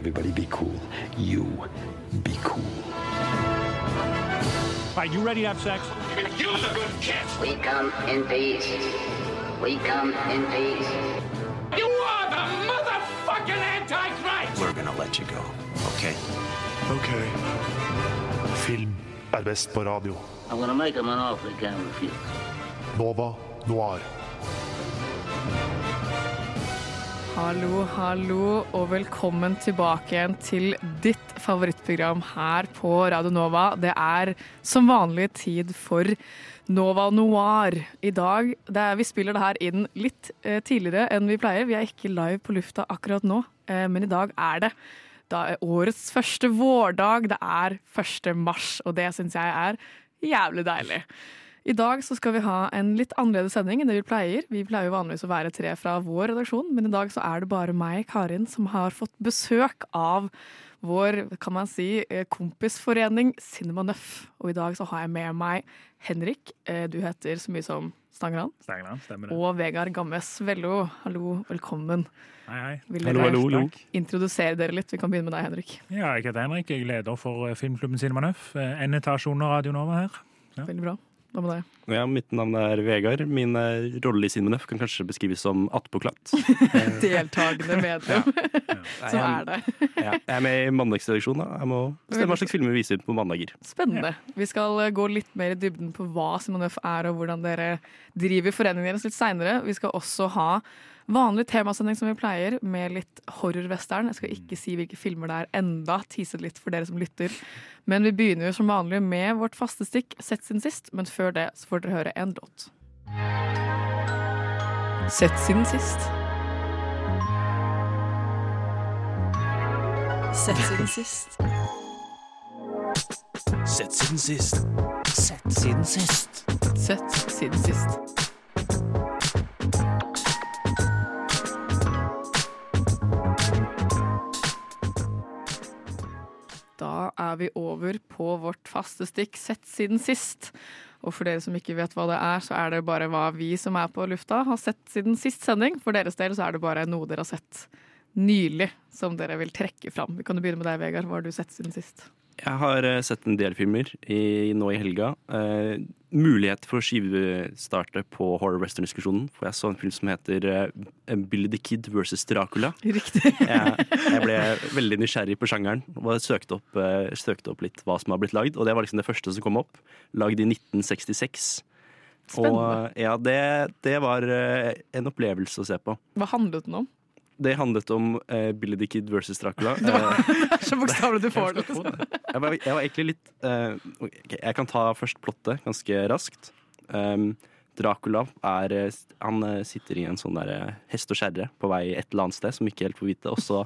Everybody be cool. You be cool. Right, you ready to have sex? You're the good kid. We come in peace. We come in peace. You are the motherfucking Antichrist! We're gonna let you go, okay? Ok. Film er best på radio. I'm gonna make him an offer he can't refuse. Nova Noir. Hallo, hallo, og velkommen tilbake igjen til ditt favorittprogram her på Radio Nova. Det er som vanlig tid for Nova Noir i dag. Er, vi spiller det her inn litt eh, tidligere enn vi pleier. Vi er ikke live på lufta akkurat nå, eh, men i dag er det. Da er årets første vårdag. Det er 1. mars, og det syns jeg er jævlig deilig. I dag så skal vi ha en litt annerledes sending enn det vi pleier. Vi pleier jo vanligvis å være tre fra vår redaksjon, men i dag så er det bare meg, Karin, som har fått besøk av vår kan man si, eh, kompisforening Cinema Nøff. Og i dag så har jeg med meg Henrik, eh, du heter så mye som Stangeland, Stangeland, stemmer det. og Vegard Gammes Vello. Hallo, velkommen. Hei, hei. Vil dere hallo, hallo. introdusere dere litt? Vi kan begynne med deg, Henrik. Ja, jeg heter Henrik. Jeg er leder for eh, filmklubben Cinema Nøff. Eh, En etasje under Radio Nova her. Veldig bra. Hva med deg? Ja, mitt navn er Vegard. Min eh, rolle i Sinmenef kan kanskje beskrives som attpåklatt. Deltakende medlem, som er det. Ja, jeg er med i mandagsredaksjonen. da. Jeg må bestemme hva slags filmer vi viser på mandager. Spennende. Vi skal eh, gå litt mer i dybden på hva Sinmenef er, og hvordan dere driver foreningen deres litt seinere. Vi skal også ha vanlig temasending som vi pleier, med litt horrorwestern. Jeg skal ikke si hvilke filmer det er enda, tise litt for dere som lytter. Men vi begynner jo som vanlig med vårt faste stikk Sett siden sist, men før det så får dere høre en låt. Sett siden sist. Sett siden sist. Sett siden sist. Sett siden sist. Sett siden sist. Er vi over på vårt faste stikk Sett siden sist. Og for dere som ikke vet hva det er, så er det bare hva vi som er på lufta, har sett siden sist sending. For deres del så er det bare noe dere har sett nylig som dere vil trekke fram. Vi kan jo begynne med deg, Vegard. Hva har du sett siden sist? Jeg har eh, sett en del filmer i, nå i helga. Eh, mulighet for å skivestarte på horror western-diskusjonen. For jeg så en film som heter uh, Billy the Kid versus Dracula. Riktig. Jeg, jeg ble veldig nysgjerrig på sjangeren og søkte opp, uh, søkte opp litt hva som har blitt lagd. Og det var liksom det første som kom opp. Lagd i 1966. Spennende. Og ja, det, det var uh, en opplevelse å se på. Hva handlet den om? Det handlet om uh, Billy the Kid versus Dracula. Det var Eh, det er så bokstavelig du får det. Liksom. jeg, var, jeg var egentlig litt uh, okay, Jeg kan ta først plottet ganske raskt. Um, Dracula er Han sitter i en sånn der hest og kjerre på vei et eller annet sted som ikke helt får vite. Og så,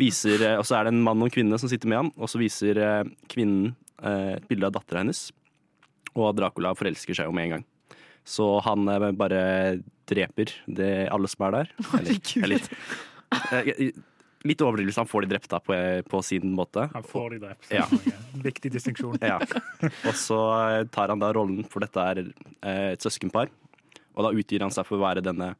viser, og så er det en mann og en kvinne som sitter med ham, og så viser kvinnen et bilde av dattera hennes. Og Dracula forelsker seg jo med en gang. Så han eh, bare dreper det, alle som er der. Eller, litt, litt overdrivelse. Han får de drept da på, på sin måte. Han får de drept. Ja. Viktig distinksjon. Ja. Og så eh, tar han da rollen, for dette er eh, et søskenpar. Og da utgir han seg for å være denne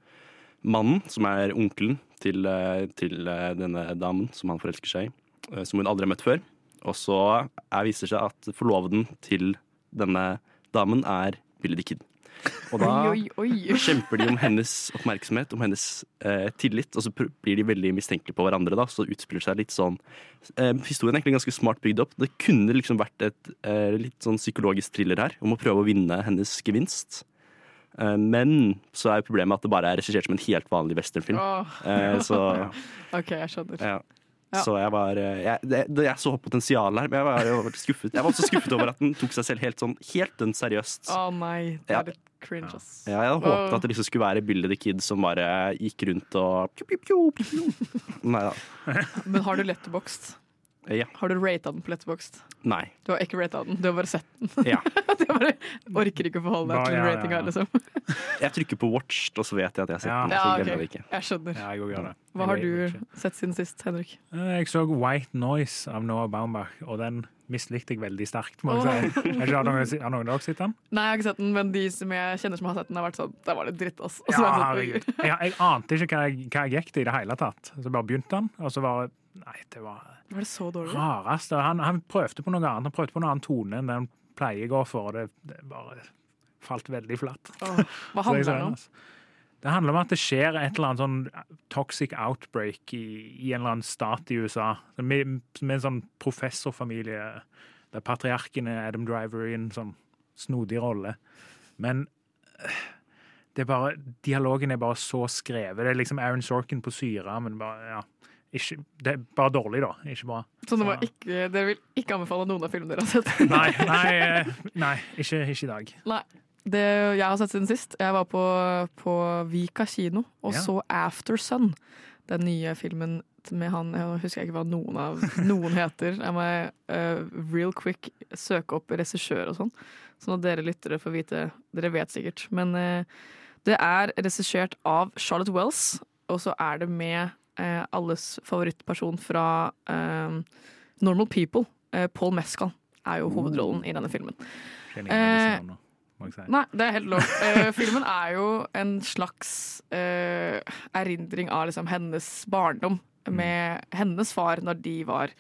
mannen, som er onkelen til, eh, til eh, denne damen som han forelsker seg i. eh, Som hun aldri har møtt før. Og så er, viser det seg at forloveden til denne damen er Billy the Kid. Og da Oi, oi, oi. kjemper de om hennes oppmerksomhet, om hennes eh, tillit, og så blir de veldig mistenkelige på hverandre. da, Så utspiller seg litt sånn eh, Historien er egentlig ganske smart bygd opp. Det kunne liksom vært et eh, litt sånn psykologisk thriller her, om å prøve å vinne hennes gevinst. Eh, men så er problemet at det bare er regissert som en helt vanlig westernfilm. Så OK, jeg skjønner. ja. Ja. Så jeg var eh, jeg, det, Jeg så potensial her, men jeg var jo skuffet. Jeg var også skuffet over at den tok seg selv helt sånn helt dønn seriøst. Å nei, det er litt cringe, ass. Ja, jeg hadde håpet at det liksom skulle være Billy the Kid som bare gikk rundt og. Nei da. Men har du letterboxd? Ja. Har du rata den på letterboxd? Nei. Du har ikke rata den, du har bare sett den. Ja. du bare orker ikke å forholde deg til ja, ja, ratinga, ja. liksom. Jeg trykker på 'watched', og så vet jeg at jeg har sett Ja. den. Ja, Så ok. glemmer jeg det ikke. Jeg skjønner. Ja, jeg. Hva har du ikke. sett siden sist, Henrik? Eh, Jeg så White Noise av Noah Baumbach, og den mislikte jeg veldig sterkt. må jeg si. Ikke- Har noen, har noen av dere sett den? Nei, jeg har ikke sett den, men de som jeg kjenner som har sett den, har vært sånn Der var det dritt, ass. Og Ja, jeg Jeg, jeg ante ikke hva jeg, hva jeg gikk til i det hele tatt. Så bare begynte den, og så var Nei, det var Var det så dårlig? Rarest. Han, han prøvde på noe annet. Han prøvde på noen annen tone enn det han pleier å gå for, og det, det bare falt veldig flatt. Åh, hva handler det om? altså, Det handler om at det skjer et eller annet sånn toxic outbreak i, i en eller annen stat i USA. Med, med en sånn professorfamilie der patriarken er Adam Driver i en sånn snodig rolle. Men øh, det er bare, dialogen er bare så skrevet. Det er liksom Aaron Sorkin på syre, men bare, ja. Ikke, det er bare dårlig, da. Ikke bra. Så det var ikke, dere vil ikke anbefale noen av filmene dere har sett? Nei, nei, eh, nei ikke, ikke i dag. Nei. Det jeg har sett siden sist, jeg var på, på Vika kino og Ja. så After Sun. Den nye filmen med han Jeg husker ikke hva noen av noen heter. Jeg må uh, real quick søke opp regissør og sånn, sånn at dere lyttere får vite Dere vet sikkert. Men uh, det er regissert av Charlotte Wells, og så er det med eh, alles favorittperson fra eh, Normal People. Eh, Paul Mescal er jo hovedrollen i denne filmen. Si. Nei, det er helt lov. Uh, filmen er jo en slags uh, erindring av liksom, hennes barndom med hennes far når de var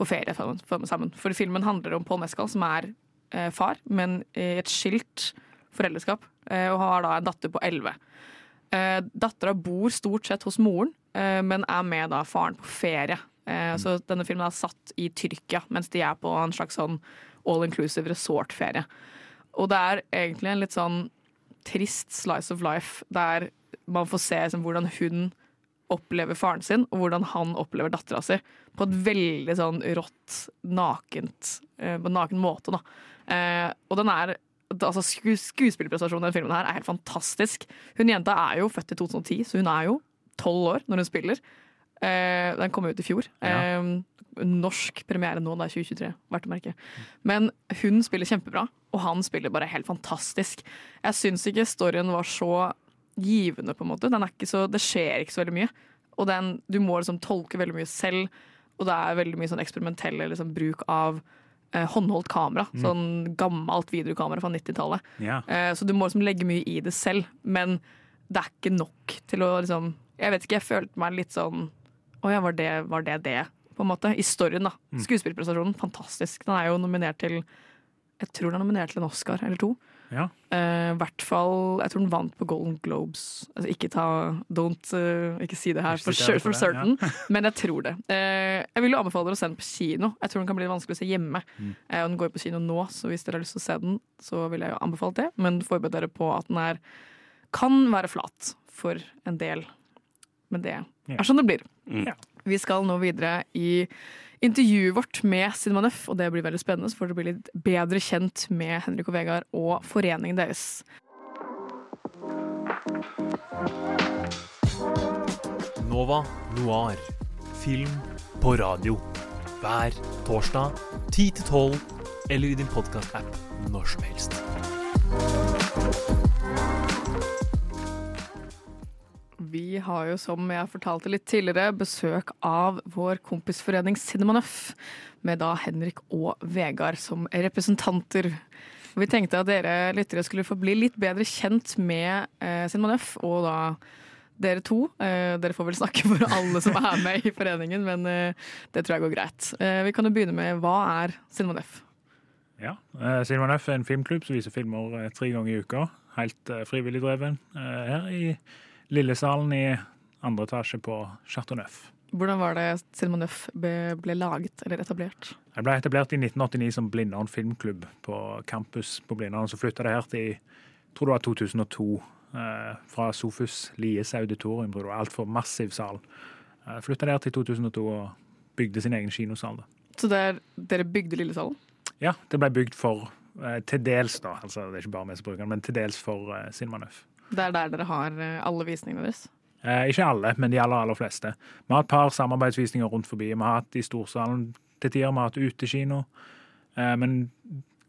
på ferie sammen. For filmen handler om Paul Mescal, som er uh, far, men i et skilt foreldreskap, eh, og har da en datter på elleve. Uh, Dattera bor stort sett hos moren, eh, men er med da faren på ferie. Eh, Så denne filmen er satt i Tyrkia, mens de er på en slags sånn all inclusive resort-ferie. Og det er egentlig en litt sånn trist slice of life, der man får se liksom, hvordan hun opplever faren sin, og hvordan han opplever dattera si. På et veldig sånn rått, nakent, eh, på en naken måte, da. Eh, og den er altså Skuespillerprestasjonen i denne filmen her er helt fantastisk. Hun jenta er jo født i 2010, så hun er jo tolv år når hun spiller. Eh, den kom ut i fjor. Ja. Eh, norsk premiere nå, det er 2023, verdt å merke. Men hun spiller kjempebra, og han spiller bare helt fantastisk. Jeg syns ikke storyen var så givende, på en måte. Så, det skjer ikke så veldig mye. Og den, du må liksom tolke veldig mye selv, og det er veldig mye sånn eksperimentell liksom, bruk av eh, håndholdt kamera. Sånn gammelt videokamera fra 90-tallet. Ja. Eh, så du må liksom legge mye i det selv, men det er ikke nok til å liksom Jeg vet ikke, jeg følte meg litt sånn Å ja, var det var det? det på en måte, I storyen, da. Skuespillprestasjonen, fantastisk. Den er jo nominert til Jeg tror den er nominert til en Oscar eller to. ja. Uh, hvert fall, Jeg tror den vant på Golden Globes. Altså, ikke ta Don't uh, Ikke si det her for, sure, for certain, ja. men jeg tror det. Uh, jeg vil jo anbefale dere å se den på kino. Jeg tror den kan bli vanskelig å se hjemme. Mm. Uh, og den går på kino nå, så hvis dere har lyst til å se den, så vil jeg jo anbefale det. Men forbered dere på at den er kan være flat for en del. Men det er sånn det blir. Ja. Vi skal nå videre i intervjuet vårt med Cinemanøff, og det blir veldig spennende, så får dere bli litt bedre kjent med Henrik og Vegard og foreningen deres. Nova Noir. Film på radio. Hver torsdag 10 til 12, eller i din podkast-app når som helst. Vi har jo, som jeg fortalte litt tidligere, besøk av vår kompisforening Cinemanøff, med da Henrik og Vegard som representanter. Vi tenkte at dere lyttere skulle få bli litt bedre kjent med eh, Cinemanøff, og da dere to. Eh, dere får vel snakke for alle som er med i foreningen, men eh, det tror jeg går greit. Eh, vi kan jo begynne med hva er Cinemanøff? Ja. Eh, Cinemanøff er en filmklubb som viser filmer eh, tre ganger i uka. Helt eh, frivillig dreven. eh, Her i Lillesalen i andre etasje på Chateau Neuf. Hvordan var det Cinema Neuf ble, ble laget eller etablert? Jeg ble etablert i 1989 som Blindern filmklubb på campus på Blindern. Så flytta det her til tror det var 2002, eh, fra Sofus Lies auditorium. tror jeg Altfor massiv sal. Eh, flytta der til 2002 og bygde sin egen kinosal. da. Så det er, dere bygde Lillesalen? Ja, det ble bygd for eh, til dels, da. Altså, det er ikke bare vi som bruker den, men til dels for eh, Cinema Nøff. Det er der dere har eh, alle visningene deres? Eh, ikke alle, men de aller, aller fleste. Vi har et par samarbeidsvisninger rundt forbi. Vi har hatt i Storsalen til tider, vi har hatt utekino. Eh, men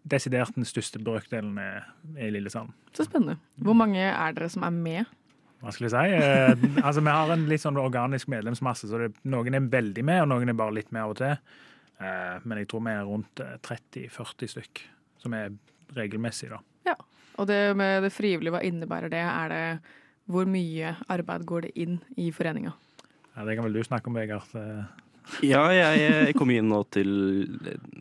desidert den største brøkdelen er, i Lillesand. Så spennende. Hvor mange er dere som er med? Hva skal jeg si? Eh, altså, vi har en litt sånn organisk medlemsmasse, så det, noen er veldig med, og noen er bare litt med av og til. Eh, men jeg tror vi er rundt eh, 30-40 stykk, som er regelmessig, da. Og det med det frivillige, hva innebærer det? Er det hvor mye arbeid går det inn i foreninga? Ja, det kan vel du snakke om, Vegard. Eh, Ja, jeg, jeg kom inn nå til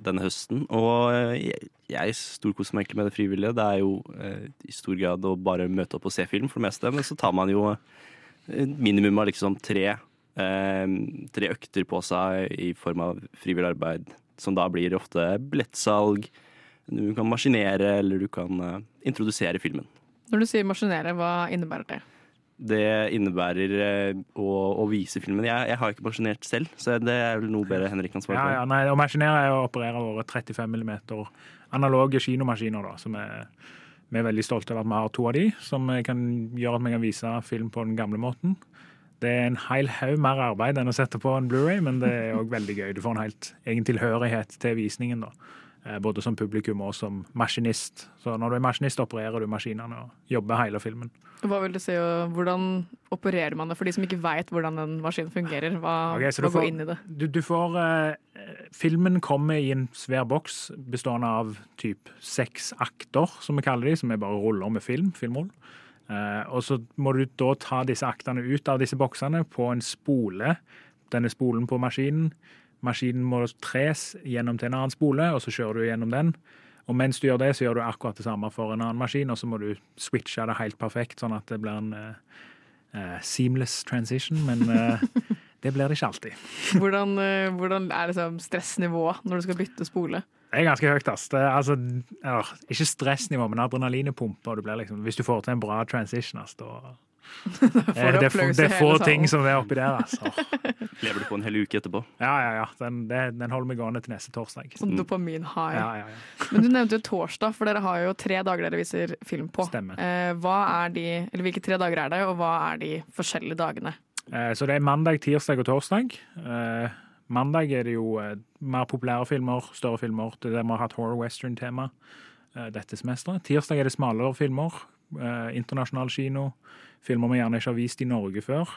denne høsten, og jeg, jeg storkoser meg egentlig med det frivillige. Det er jo eh, i stor grad å bare møte opp og se film for det meste, men så tar man jo minimum av liksom tre, eh, tre økter på seg i form av frivillig arbeid, som da blir ofte billettsalg. Du kan maskinere, eller du kan eh, introdusere filmen. Når du sier maskinere, hva innebærer det? Det innebærer eh, å, å vise filmen. Jeg, jeg har ikke maskinert selv, så det er vel noe bedre Henrik kan svare Ja, på. ja, nei, Å maskinere er å operere våre 35 mm analoge kinomaskiner. da, som er, Vi er veldig stolte av at vi har to av de, som kan gjøre at vi kan vise film på den gamle måten. Det er en hel haug mer arbeid enn å sette på en Blu-ray, men det er òg veldig gøy. Du får en helt egen tilhørighet til visningen. da. Eh, Både som publikum og som maskinist. Så når du er maskinist, opererer du maskinene og jobber hele filmen. Hva vil du si, og hvordan opererer man det for de som ikke veit hvordan en maskin fungerer? Hva, okay, hva går får- inn i det? Du, du får eh, Filmen kommer i en svær boks bestående av typ seks akter, som vi kaller de, som er bare ruller med film. filmrull. Eh, og så må du da ta disse aktene ut av disse boksene på en spole. Denne spolen på maskinen. Maskinen må tres gjennom til en annen spole, og så kjører du gjennom den. Og mens du gjør det, så gjør du akkurat det samme for en annen maskin, og så må du switche det helt perfekt, sånn at det blir en eh, seamless transition. Men uh, det blir det ikke alltid. Hvordan, uh, hvordan er liksom stressnivået når du skal bytte spole? Det er ganske høyt, ass. Det er, altså, eller, ikke stressnivå, men adrenalinet pumper. Du liksom, hvis du får til en bra transition, ass, da det, du det, er få- det er få ting som er oppi der, altså. Lever du på en hel uke etterpå? Ja, ja, ja. Den, den holder meg gående til neste torsdag. Sånn dopamin-high. Ja, ja, ja. Men du nevnte jo torsdag, for dere har jo tre dager dere viser film på. Stemmer. Eh, hva er de, eller Hvilke tre dager er det, og hva er de forskjellige dagene? Eh, Så det er mandag, tirsdag og torsdag. Eh, Mandag er det jo eh, mer populære filmer, større filmer. Det er der vi har hatt horror western-tema eh, dette semesteret. Tirsdag er det smalere filmer. eh, Internasjonal kino. Filmer vi gjerne ikke har vist i Norge før.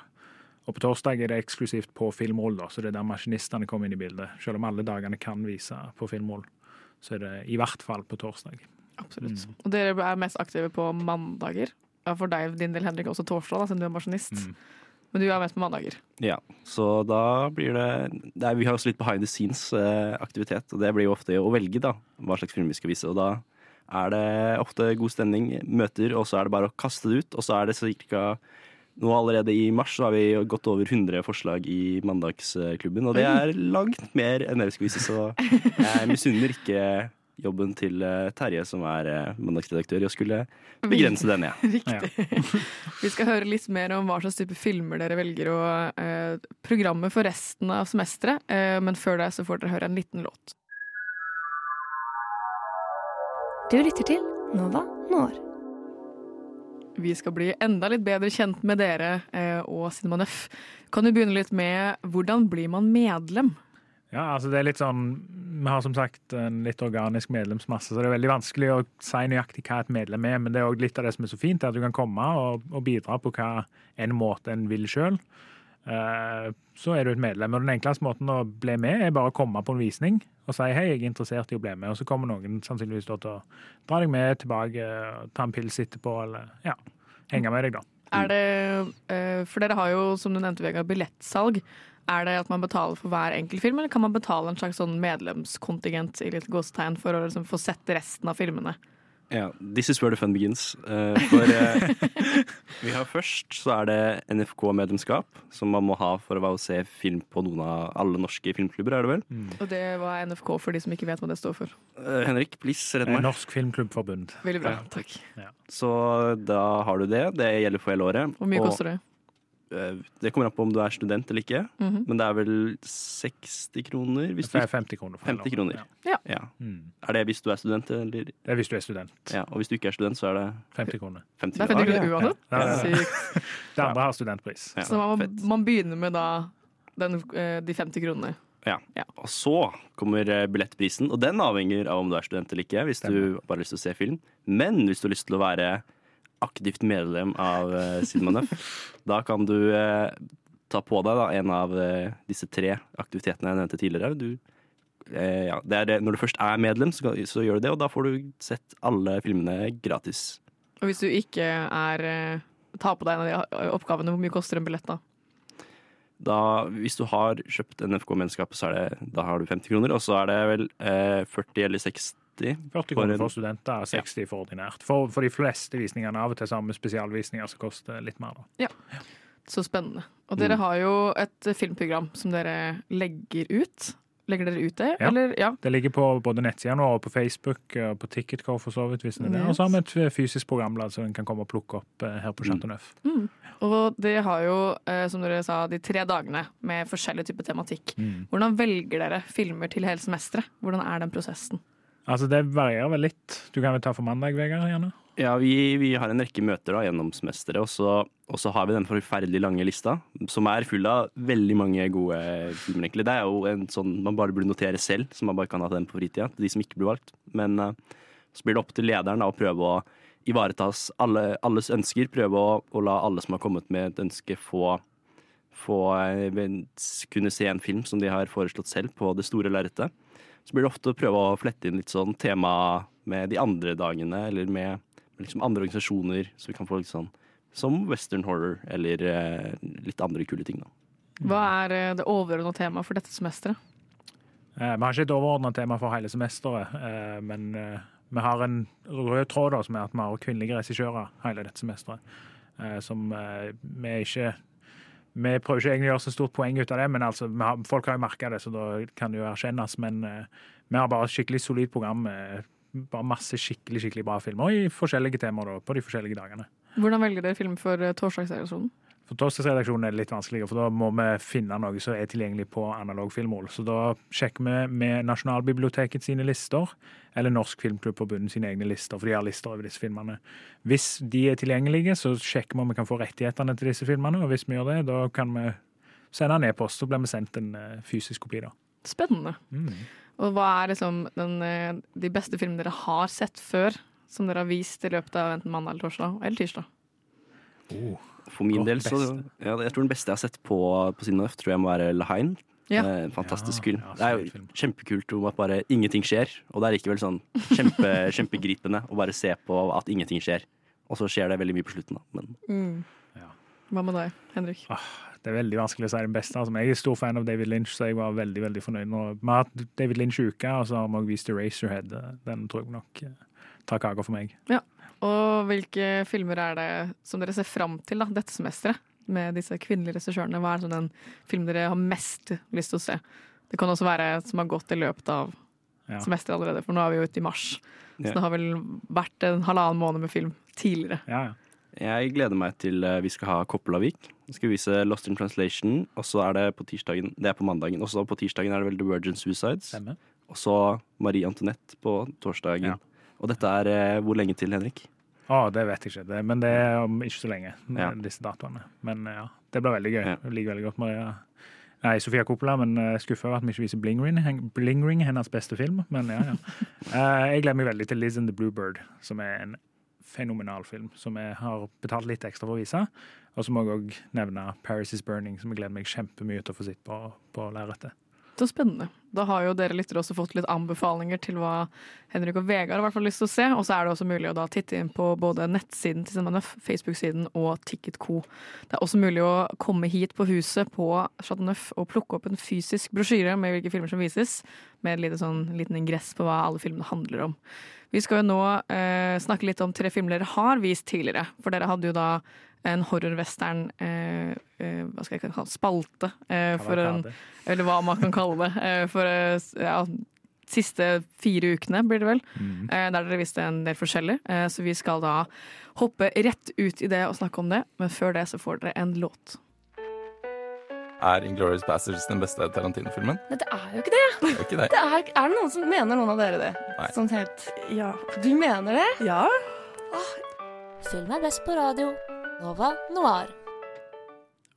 Og på torsdag er det eksklusivt på filmrull, så det er der maskinistene kommer inn i bildet. Selv om alle dagene kan vise på filmrull, så er det i hvert fall på torsdag. Absolutt. Mm. Og dere er mest aktive på mandager. Ja, for deg, din del, Henrik, også torsdag, da, siden du er maskinist. Mm. Men du er mest på mandager. Ja, så da blir det, det er, Vi har også litt behind the scenes-aktivitet, og det blir jo ofte å velge da, hva slags film vi skal vise. Og da er det ofte god stemning, møter, og så er det bare å kaste det ut. Og så er det ca. Nå allerede i mars så har vi gått over 100 forslag i Mandagsklubben, og det er langt mer enn det vi skal vise, så jeg misunner ikke jobben til eh, Terje, som er eh, mandagsredaktør, i å skulle begrense den, jeg. Riktig. Vi skal høre litt mer om hva slags type filmer dere velger og eh, programmet for resten av semesteret. Eh, men før det så får dere høre en liten låt. Du lytter til Nova Når. Vi skal bli enda litt bedre kjent med dere eh, og Cinema Nøff. Kan du begynne litt med hvordan blir man medlem? Ja, altså det er litt sånn Vi har som sagt en litt organisk medlemsmasse, så det er veldig vanskelig å si nøyaktig hva et medlem er, men det er også litt av det som er så fint, er at du kan komme og, og bidra på hva en måte en vil sjøl. Så er du et medlem. Og den enkleste måten å bli med, er bare å komme på en visning og si hei, jeg er interessert i å bli med. Og så kommer noen sannsynligvis til å dra deg med tilbake, ta en pils etterpå, eller ja, henge med deg, da. Er det, eh, for dere har jo, som du nevnte, Vegard, billettsalg. Er det at man betaler for hver enkelt film, eller kan man betale en slags sånn medlemskontingent i litt gåstegn for å liksom få sett resten av filmene? Ja, this is where the fun begins. Uh, for uh, vi har først så er det NFK-medlemskap, som man må ha for å være og se film på noen av alle norske filmklubber, er det vel? Og det var NFK for de som ikke vet hva det står for. Uh, Henrik, please, redd meg. Norsk Filmklubbforbund. Veldig bra. Ja. Takk. Så da har du det. Det gjelder for hele året. Hvor mye Og, koster det? Eh, Det kommer an på om du er student eller ikke, Mhm. men det er vel 60 kroner hvis Det er 50 kroner. for 50 kroner. Ja. Ja. Mm. Er det hvis du er student, eller? Det er hvis du er student. Ja, og hvis du ikke er student, så er det 50 kroner. 50 Det er 50 kroner. kroner uansett. Ja. Sykt. Det andre har studentpris. Ja, Så man, man begynner med da den, eh, de 50 kronene. Ja. Og så kommer eh, billettprisen, og den avhenger av om du er student eller ikke. Hvis du bare har lyst til å se film. Men hvis du har lyst til å være aktivt medlem av uh, Cinema da kan du uh, ta på deg da, en av uh, disse tre aktivitetene jeg nevnte tidligere. Du, uh, ja, det er det. Når du først er medlem, så, kan- så gjør du det, og da får du sett alle filmene gratis. Og hvis du ikke er uh, tar på deg en av de oppgavene, hvor mye koster en billett da? Da, hvis du har kjøpt NFK-medlemskapet, så er det, da har du 50 kroner. Og så er det vel eh, 40 eller 60 40 40 kroner en- for studenter, 60 for ordinært. For, for de fleste visningene, av og til sammen spesialvisninger, som koster litt mer. da. Så spennende. Og dere Mm. har jo et filmprogram som dere legger ut. Legger dere ut det? Ja. Eller, ja. Det ligger på både nettsidene og på Facebook og på Ticketcore for så vidt. hvis det er det. Og så har vi et fysisk programblad som en kan komme og plukke opp eh, her på Mm. Chateau Neuf. Og dere har jo, eh, som dere sa, de tre dagene med forskjellig type tematikk. Mm. Hvordan velger dere filmer til hele semesteret? Hvordan er den prosessen? Altså, det varierer vel litt. Du kan vel ta for mandag, Vegard? gjerne? Ja, vi, vi har en rekke møter da, gjennom semesteret, og så, og så har vi den forferdelig lange lista, som er full av veldig mange gode filmer, egentlig. Det er jo en sånn man bare burde notere selv, så man bare kan ha den på fritida, de som ikke blir valgt. Men uh, så blir det opp til lederen da, å prøve å ivareta alle, alles ønsker, prøve å, å la alle som har kommet med et ønske, få, få eh, kunne se en film som de har foreslått selv på det store lerretet. Så blir det ofte å prøve å flette inn litt sånn tema med de andre dagene, eller med med liksom andre organisasjoner, så vi kan få litt sånn som western horror, eller eh, litt andre kule ting, da. Hva er eh, det overordna temaet for dette semesteret? Eh, Vi har ikke et overordna tema for hele semesteret, eh, men eh, vi har en rød tråd da, som er at vi har kvinnelige regissører hele dette semesteret. eh, Som eh, vi ikke Vi prøver ikke egentlig å gjøre så stort poeng ut av det, men altså, har, folk har jo merka det, så da kan det jo erkjennes. Men uh, vi har bare et skikkelig solid program med bare masse skikkelig skikkelig bra filmer i forskjellige temaer da, på de forskjellige dagene. Hvordan velger dere film for eh, torsdagsredaksjonen? For torsdagsredaksjonen er det litt vanskeligere, for da må vi finne noe som er tilgjengelig på analog. Så da sjekker vi med Nasjonalbiblioteket sine lister, eller Norsk Filmklubbforbund sine egne lister, for de har lister over disse filmene. Hvis de er tilgjengelige, så sjekker vi om vi kan få rettighetene til disse filmene, og hvis vi gjør det, da kan vi sende en e-post, så blir vi sendt en eh, fysisk kopi, da. Spennende. Mm. Og hva er liksom den, eh, de beste filmene dere har sett før, som dere har vist i løpet av enten mandag eller torsdag eller tirsdag? For min Godt del, så ja, Jeg tror den beste jeg har sett på, på Sinnof, tror jeg må være Lahain. Ja. Eh, fantastisk Ja, film. ja, det er jo kjempekult om at bare ingenting skjer, og det er likevel sånn kjempe, kjempegripende å bare se på at ingenting skjer. Og så skjer det veldig mye på slutten, da. Men Ja. Hva med deg, Henrik? Det er veldig vanskelig å si den beste. Altså, jeg er stor fan av David Lynch, så jeg var veldig veldig fornøyd. Nå, vi har hatt David Lynch-uke, og så har vi også vist Eraserhead. Den tror jeg nok eh, tar kaka for meg. Og hvilke filmer er det som dere ser fram til da, dette semesteret? Med disse kvinnelige regissørene. Hva er sånn den filmen dere har mest lyst til å se? Det kan også være som har gått i løpet av Ja. semesteret allerede, for nå er vi jo ute i mars. Så det har vel vært en halvannen måned med film tidligere. Ja, ja. jeg gleder meg til eh, vi skal ha Koppelavik. Vi skal vise Lost in Translation, og så er det på tirsdagen Det er på mandagen. Og så på tirsdagen er det vel The Virgin Suicides. Og så Marie Antoinette på torsdagen. Ja. Og dette er eh, hvor lenge til, Henrik? Å, det vet jeg ikke, det, men det er om ikke så lenge, Ja. disse datoene. Men eh, ja, det blir veldig gøy. Ja. Jeg liker veldig godt Maria Nei, Sofia Coppola, men uh, skuffa over at vi ikke viser Bling Ring, Bling Ring, hennes beste film. Men ja, ja. Eh, jeg gleder meg veldig til Liz and the Bluebird, som er en fenomenal film som jeg har betalt litt ekstra for å vise. Og så må jeg òg nevne Paris is Burning, som jeg gleder meg kjempemye til å få sitte på, på lerretet. Så spennende. Da har jo dere lyttere også fått litt anbefalinger til hva Henrik og Vegard har hvert fall lyst til å se. Og så er det også mulig å da titte inn på både nettsiden til Cinemanøff, Facebook-siden og Ticketco. Det er også mulig å komme hit på huset på Chateauneuf og plukke opp en fysisk brosjyre med hvilke filmer som vises, med en liten, sånn, liten ingress på hva alle filmene handler om. Vi skal jo nå eh, snakke litt om tre filmer dere har vist tidligere. For dere hadde jo da en horrorwestern eh, eh, hva skal jeg kalle spalte eh, for en eller hva man kan kalle det. eh, For eh, ja, siste fire ukene, blir det vel. Mm. eh, Der dere visste en del forskjellig. Eh, Så vi skal da hoppe rett ut i det og snakke om det. Men før det så får dere en låt. Er Inglourious Bastards den beste Tarantino-filmen? Nei, det er jo ikke det. Det er ikke det. det er, er det noen som mener noen av dere det? Nei. Sånn helt Ja. Du mener det? ja. Film er best på radio. Nova Noir.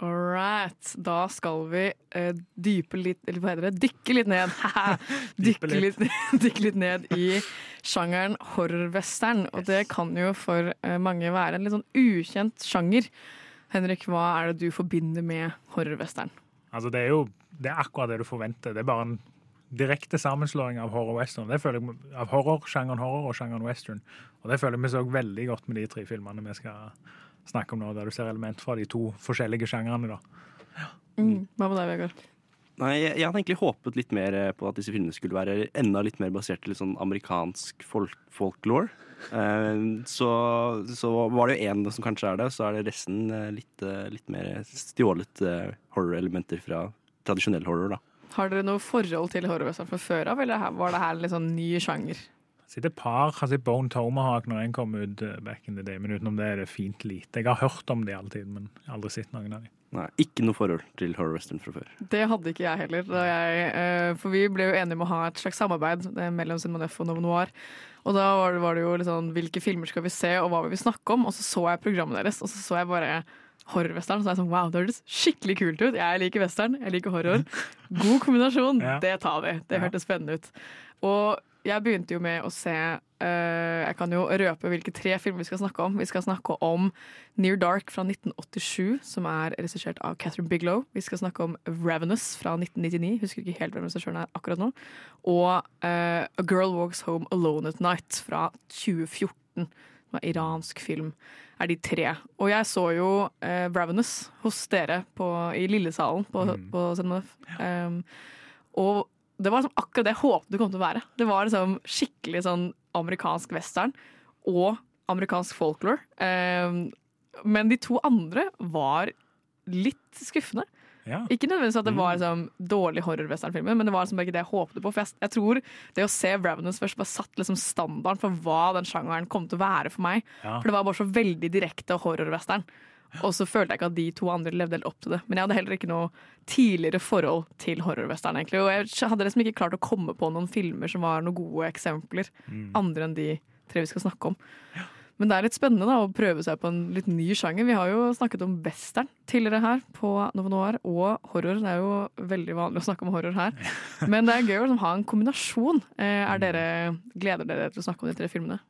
All right. Da skal vi uh, dype litt Eller hva heter det? Dykke litt ned. dykke, litt. dykke litt ned i sjangeren horrorwestern. Og det kan jo for uh, mange være en litt sånn ukjent sjanger. Henrik, hva er det du forbinder med horrorwestern? Altså, det er jo det er akkurat det du forventer. Det er bare en direkte sammenslåing av horror western. Det føler jeg, av horror, sjangeren horror og sjangeren western. Og det føler jeg vi så veldig godt med de tre filmene vi skal snakke om nå, der du ser element fra de to forskjellige sjangrene. da. Mm. Hva med deg, Vegard? Nei, jeg, jeg hadde egentlig håpet litt mer eh, på at disse filmene skulle være enda litt mer basert til litt sånn amerikansk folk, folklore. Eh, så, så var det jo én som kanskje er det, så er det resten eh, litt, litt mer stjålet horror-elementer fra tradisjonell horror, da. Har dere noe forhold til horror fra før av, eller var det her en litt sånn ny sjanger? Så det er et par har sett Bone Tomahawk når den kom ut eh, back in the day, men utenom det er det fint lite. Jeg har hørt om de alltid, men aldri sett noen av dem. Nei, ikke noe forhold til horror-western fra før. Det hadde ikke jeg heller. Da jeg, eh, for vi ble jo enige om å ha et slags samarbeid eh, mellom Cinema Neff og Novo Noir. Og da var det, var det jo litt sånn hvilke filmer skal vi se, og hva vil vi snakke om? Og så så jeg programmet deres, og så så jeg bare horrorwestern. Så er jeg sånn wow, det høres skikkelig kult ut. Jeg liker western, jeg liker horror. God kombinasjon, Ja. det tar vi. Det hørtes spennende ut. Og jeg begynte jo med å se uh, Jeg kan jo røpe hvilke tre filmer vi skal snakke om. Vi skal snakke om Near Dark fra 1987, som er regissert av Catherine Biglow. Vi skal snakke om Ravenous fra 1999, husker ikke helt hvem regissøren er akkurat nå. Og uh, A Girl Walks Home Alone at Night fra 2014. Som er iransk film. Er de tre. Og jeg så jo eh, Ravenous hos dere på, i Lillesalen på, på Cinema. Um, og det var liksom akkurat det jeg håpet det kom til å være. Det var liksom skikkelig sånn amerikansk western og amerikansk folklore. Um, men de to andre var litt skuffende. Ja. Ikke nødvendigvis at det var liksom, dårlig horror-westernfilmer, men det var liksom ikke det jeg håpte på. For jeg, jeg tror det å se Ravenous først bare satt liksom standarden for hva den sjangeren kom til å være for meg. Ja. For det var bare så veldig direkte horror-western. Og så følte jeg ikke at de to andre levde helt opp til det. Men jeg hadde heller ikke noe tidligere forhold til horror-western. egentlig. Og jeg hadde liksom ikke klart å komme på noen filmer som var noen gode eksempler, andre enn de tre vi skal snakke om. Men det er litt spennende da, å prøve seg på en litt ny sjanger. Vi har jo snakket om western tidligere her på Novo Noir, og horror. Det er jo veldig vanlig å snakke om horror her. Men det er gøy å liksom ha en kombinasjon. Eh, Er dere, gleder dere til å snakke om de tre filmene?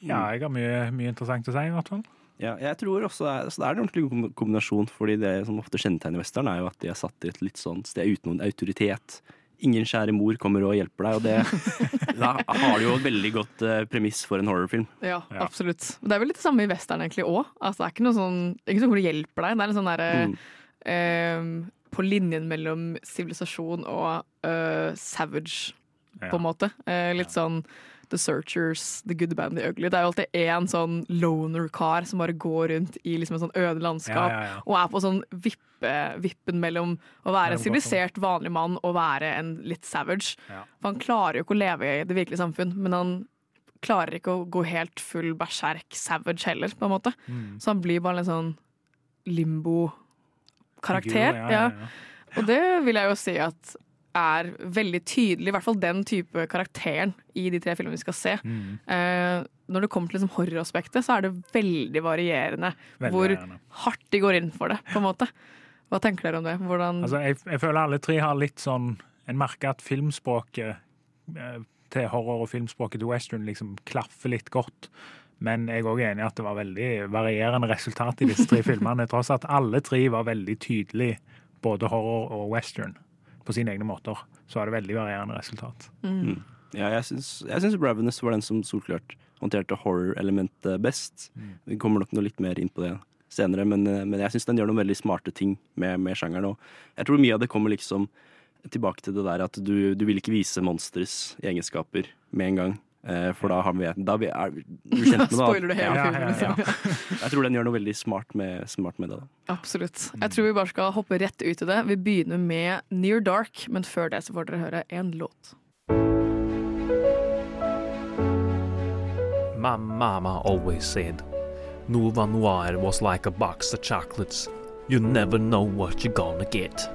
ja, jeg har mye, mye interessant å si, i hvert fall. Ja, jeg tror også det er, så det er en ordentlig god kombinasjon, fordi det som ofte kjennetegner western, er jo at de er satt i et litt sånn sted uten noen autoritet. Ingen kjære mor kommer og hjelper deg, og det Da har du jo et veldig godt eh, premiss for en horrorfilm. Ja, Ja. absolutt. Det er vel litt det samme i western egentlig òg. Altså, det er ikke noe sånn, ikke sånn hvor det hjelper deg. Det er en sånn derre Mm. eh, På linjen mellom sivilisasjon og uh, savage, Ja. på en måte. Eh, litt sånn The Searchers, The Good, Band, The Ugly. Det er jo alltid én sånn loner-kar som bare går rundt i liksom et sånn øde landskap Ja, ja, ja. og er på sånn vippe, vippen mellom å være en sivilisert, vanlig mann og være en litt savage. For han klarer jo ikke å leve i det virkelige samfunn, men han klarer ikke å gå helt full berserk savage heller, på en måte. Mm. Så han blir bare en sånn limbo-karakter. ja, Ja, Og det vil jeg jo si at er veldig tydelig, i hvert fall den type karakteren i de tre filmene vi skal se. Mm. Uh, når det kommer til liksom horroraspektet, så er det veldig varierende Veldig hvor varierende. hardt de går inn for det, på en måte. Hva tenker dere om det? Altså, jeg, jeg føler alle tre har litt sånn En merker at filmspråket eh, til horror og filmspråket til western liksom klaffer litt godt. Men jeg er òg enig i at det var veldig varierende resultat i disse tre filmene. Tross at alle tre var veldig tydelige, både horror og western, på sine egne måter. Så er det veldig varierende resultat. Mm. Ja, jeg syns, jeg Ravenous var den som solklart håndterte horror-elementet best. Vi kommer nok noe litt mer inn på det senere, men, eh, men jeg syns den gjør noen veldig smarte ting med, med sjangeren. Og jeg tror mye av det kommer liksom tilbake til det der at du, du vil ikke vise monsters egenskaper med en gang. Eh, for da, har vi, da vi er vi kjent med det. Spoiler du hele Ja, filmen? ja, ja. Liksom. Jeg tror den gjør noe veldig smart med, smart med det. Da. Absolutt. Jeg tror vi bare skal hoppe rett ut i det. Vi begynner med Near Dark, men før det så får dere høre en låt. My mama always said, Nova Noir was like a box of chocolates. You never know what you're gonna get.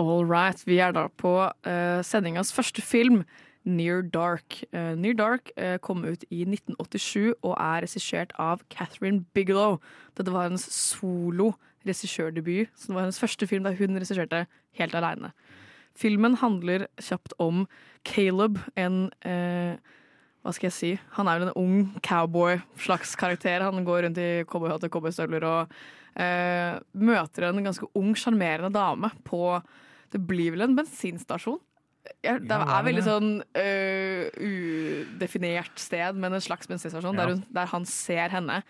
All right. Vi er da på uh, sendingas første film, Near Dark. Uh, Near Dark uh, kom ut i 1987 og er regissert av Catherine Bigelow. Dette var hennes solo regissørdebut, så det var hennes første film der hun regisserte helt aleine. Filmen handler kjapt om Caleb, en uh, hva skal jeg si? Han er vel en ung cowboy-slags karakter. Han går rundt i cowboyhatt og cowboystøvler og eh, møter en ganske ung, sjarmerende dame på Det blir vel en bensinstasjon? Jeg, det er veldig sånn uh, udefinert sted, men en slags bensinstasjon Ja. der, hun, der han ser henne.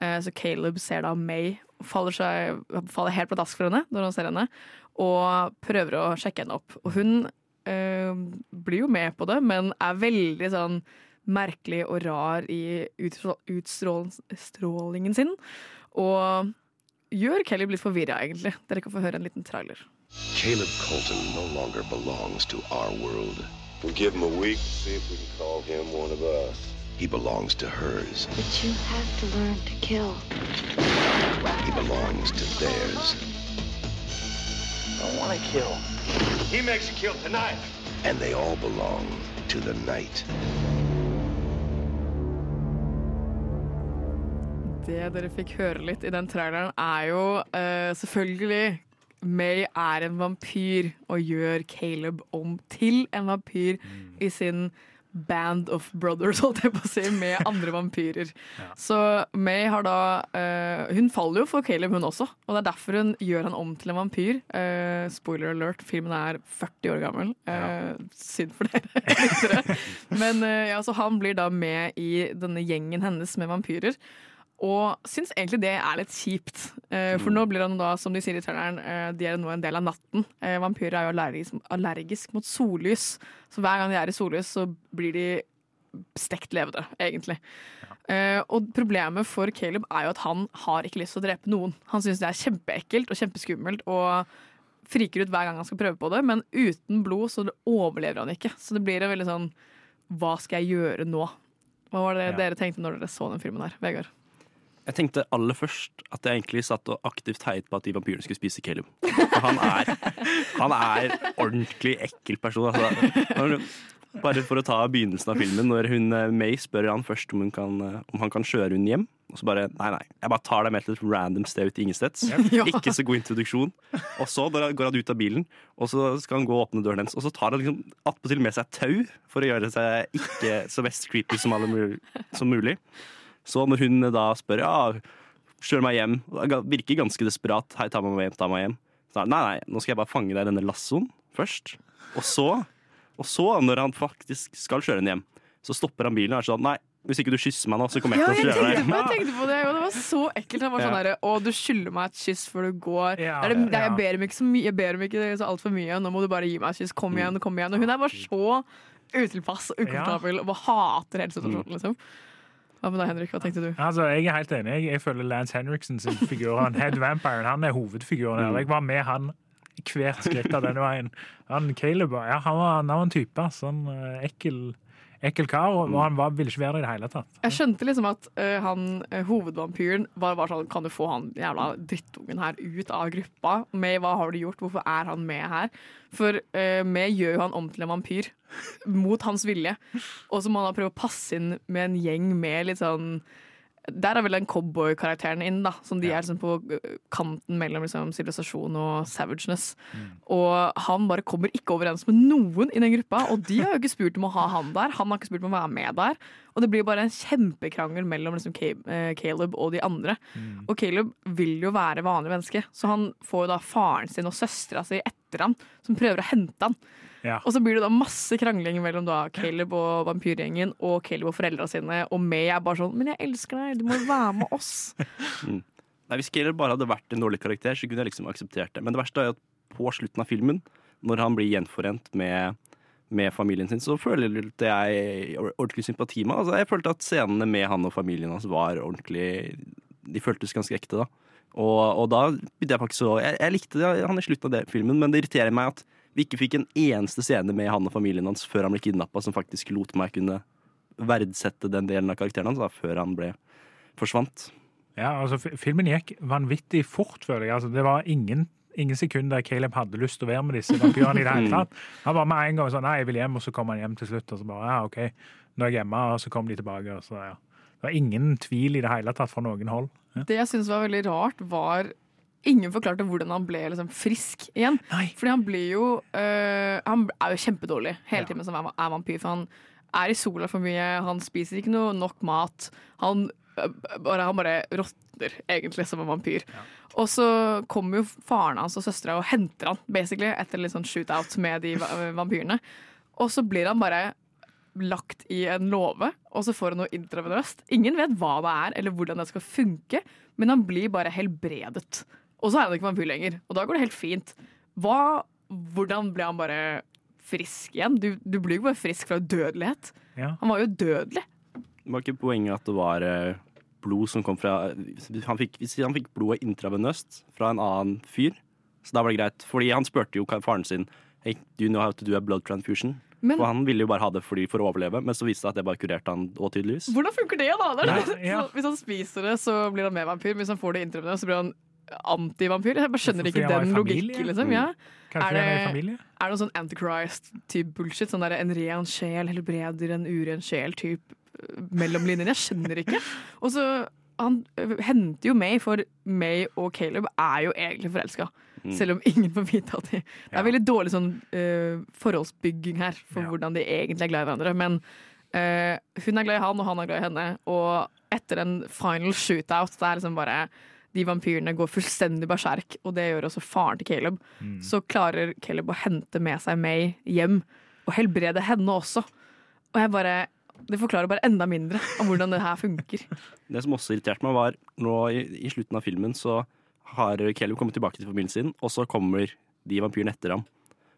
Uh, så Caleb ser da May faller, seg, faller helt pladask for henne når han ser henne, og prøver å sjekke henne opp. Og hun uh, blir jo med på det, men er veldig sånn merkelig og rar i utstrå- utstrålingen sin. Og gjør Caleb litt forvirra, egentlig. Dere kan få høre en liten trailer. Caleb Colton no longer belongs to our world. We'll give him a week, to see if we can call him one of us. He belongs to hers. But you have to learn to kill. He belongs to theirs. I want to kill. He makes you kill tonight. And they all belong to the night. Det dere fikk høre litt i den traileren, er jo eh, selvfølgelig May er en vampyr og gjør Caleb om til en vampyr i sin band of brothers, holdt jeg på å si, med andre vampyrer. Så May har da uh, Hun faller jo for Caleb, hun også, og det er derfor hun gjør han om til en vampyr. Uh, spoiler alert, filmen er 40 år gammel. Eh, Synd for dere. Men ja, så han blir da med i denne gjengen hennes med vampyrer. Og syns egentlig det er litt kjipt. Eh, for nå blir han da, som de sier i traileren, eh, de er nå en del av natten. Eh, vampyrer er jo allergisk, allergisk mot sollys, så hver gang de er i sollys, så blir de stekt levende, egentlig. Ja. og problemet for Caleb er jo at han har ikke lyst til å drepe noen. Han syns det er kjempeekkelt og kjempeskummelt og friker ut hver gang han skal prøve på det, men uten blod så overlever han ikke. Så det blir en veldig sånn Hva skal jeg gjøre nå? Hva var det Ja. dere tenkte når dere så den filmen her, Vegard? Jeg tenkte aller først at jeg egentlig satt og aktivt heiet på at de vampyrene skulle spise Caleb. For han er, han er ordentlig ekkel person. Altså. Bare for å ta begynnelsen av filmen, når hun eh, May spør han først om, kan, eh, om han kan kjøre hun hjem. Og så bare nei, nei, jeg bare tar deg med til et random sted ute i ingensteds. Ja. Ikke så god introduksjon. Og så går han- ut av bilen, og så skal han gå og åpne døren hennes. Og så tar han liksom attpåtil med seg tau for å gjøre seg ikke så vest creepy som, alle som mulig. Så når hun da spør ja, kjør meg hjem, virker ganske desperat, hei, ta meg hjem, ta meg hjem. Så nei, nei, nå skal jeg bare fange deg i denne lassoen først. Og så, og så, når han faktisk skal kjøre henne hjem, så stopper han bilen og er sånn, nei, hvis ikke du kysser meg nå, så kommer jeg Ja, til å kjøre deg Ja, jeg tenkte på det, og det var så ekkelt. Han var sånn Ja. derre Å, du skylder meg et kyss før du går. Ja, det det, jeg ber om ikke så mye, jeg ber om ikke så altfor mye. Nå må du bare gi meg et kyss. Kom igjen, kom igjen. Og hun er bare så utilpass og ukomfortabel og bare hater hele situasjonen, liksom. Hva med deg, Henrik? Hva tenkte du? Altså, jeg er helt enig. Jeg føler Lance Henriksen sin figur, han Head Vampire, han er hovedfiguren her. Jeg var med han hvert skritt av denne veien. Han Caleb, ja, han var, han var en type. Sånn ekkel, ekkel kar, og han var, ville ikke være det i det hele tatt. Jeg skjønte liksom at uh, han eh, hovedvampyren var bare sånn Kan du få han jævla drittungen her ut av gruppa? May, hva har du gjort? Hvorfor er han med her? For uh, May gjør jo han om til en vampyr. Mot hans vilje. Og så må han da prøve å passe inn med en gjeng med litt sånn der er vel den cowboykarakteren inn, da. Som de er liksom på eh, kanten mellom liksom, sivilisasjon og savageness. Og han bare kommer ikke overens med noen i den gruppa, og de har jo ikke spurt om å ha han der. Han har ikke spurt om å være med der. Og det blir bare en kjempekrangel mellom liksom, eh, Caleb og de andre. Og Caleb vil jo være vanlig menneske, så han får jo da faren sin og søstera si etter han, som prøver å hente han. Ja. Og så blir det da masse krangling mellom da Caleb og vampyrgjengen og Caleb og foreldra sine, og May er bare sånn 'Men jeg elsker deg, du må være med oss'. Nei, Hvis Caleb bare hadde vært en dårlig karakter, så kunne jeg liksom akseptert det. Men det verste er jo at på slutten av filmen, når han blir gjenforent med, med familien sin, så følte jeg ordentlig sympati med altså, Jeg følte at scenene med han og familien hans var ordentlig De føltes ganske ekte, da. Og, og da begynte jeg faktisk så jeg, jeg likte det, han i slutten av det filmen, men det irriterer meg at vi ikke fikk en eneste scene med han og familien hans før han ble kidnappa, som faktisk lot meg kunne verdsette den delen av karakteren hans, da, før han ble forsvant. Ja, altså, filmen gikk vanvittig fort, føler jeg. Altså, det var ingen, ingen sekund der Caleb hadde lyst til å være med disse vampyrene i det hele tatt. Han var med en gang sånn 'Nei, jeg vil hjem', og så kom han hjem til slutt. Og så bare 'Ja, OK, nå er jeg hjemme', og så kom de tilbake. Og så, ja. Det var ingen tvil i det hele tatt fra noen hold. Ja. Det jeg syns var veldig rart, var Ingen forklarte hvordan han ble liksom frisk igjen. Fordi han blir jo øh, Han er jo kjempedårlig hele tiden som er, vampyr. For han er i sola for mye, han spiser ikke noe nok mat. Han øh, bare, han bare råtner egentlig som en vampyr. Og så kommer jo faren hans og søstera og henter han basically etter litt sånn shootout med de vampyrene. Og så blir han bare lagt i en låve, og så får han noe intravenøst. Ingen vet hva det er, eller hvordan det skal funke, men han blir bare helbredet. Og så er han ikke vampyr lenger, og da går det helt fint. Hva, hvordan ble han bare frisk igjen? Du, du blir jo bare frisk fra dødelighet. Ja. Han var jo dødelig. Det var ikke poenget at det var eh, blod som kom fra Han fikk, han fikk blodet intravenøst fra en annen fyr, så da var det greit. Fordi han spurte jo faren sin Hey, do you know how to do a blood transfusion? Men- for han ville jo bare ha det fordi, for å overleve, men så viste det at det bare kurerte han òg, tydeligvis. Hvordan funker det, da? Det Ja, ja. Hvis han spiser det, så blir han mer vampyr. Hvis han får det intravenøst, så blir han antivampyr. Jeg bare skjønner ikke den logikken. Liksom. Ja. Kanskje Er det-? Er det noe sånn Antichrist-type bullshit? Sånn der en ren sjel helbreder en uren sjel-type mellom linjene? Jeg skjønner ikke. Og så Han øh, henter jo May, for May og Caleb er jo egentlig forelska. Mm. Selv om ingen får vite at de Det er veldig dårlig sånn uh, forholdsbygging her for Ja. hvordan de egentlig er glad i hverandre. Men uh, hun er glad i han, og han er glad i henne. Og etter en final shootout, det er liksom bare de vampyrene går fullstendig berserk, og det gjør også faren til Caleb. Mm. Så klarer Caleb å hente med seg May hjem, og helbrede henne også. Og jeg bare Det forklarer bare enda mindre om hvordan det her funker. Det som også irriterte meg, var nå i, i slutten av filmen så har Caleb kommet tilbake til familien sin, og så kommer de vampyrene etter ham.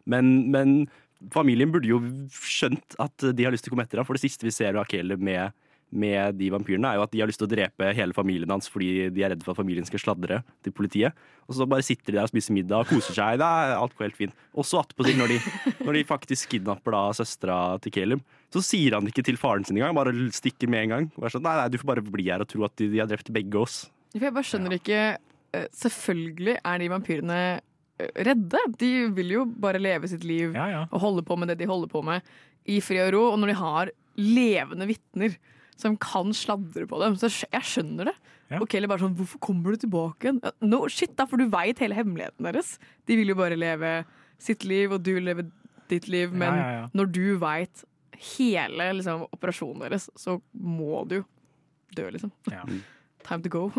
Men, men familien burde jo skjønt at de har lyst til å komme etter ham, for det siste vi ser av Caleb med, med de vampyrene, er jo at de har lyst til å drepe hele familien hans fordi de er redde for at familien skal sladre til politiet. Og så bare sitter de der og spiser middag og koser seg. Det er alt går helt fint. Og så attpåtil, når, de- når de faktisk kidnapper da søstera til Caleb, så sier han det ikke til faren sin engang, bare stikker med en gang. Og er sånn, nei, nei, du får bare bli her og tro at de, de har drept begge oss. For jeg bare skjønner ikke eh, Selvfølgelig er de vampyrene eh, redde. De vil jo bare leve sitt liv Ja, ja. og holde på med det de holder på med, i fri og ro. Og når de har levende vitner som kan sladre på dem, så jeg skjønner det. Ja. Og Kelly bare sånn 'Hvorfor kommer du tilbake igjen?' No shit, da, for du veit hele hemmeligheten deres. De vil jo bare leve sitt liv, og du lever ditt liv. Men Ja, ja, ja. når du veit hele liksom, operasjonen deres, så må du dø, liksom. Ja. Time to go.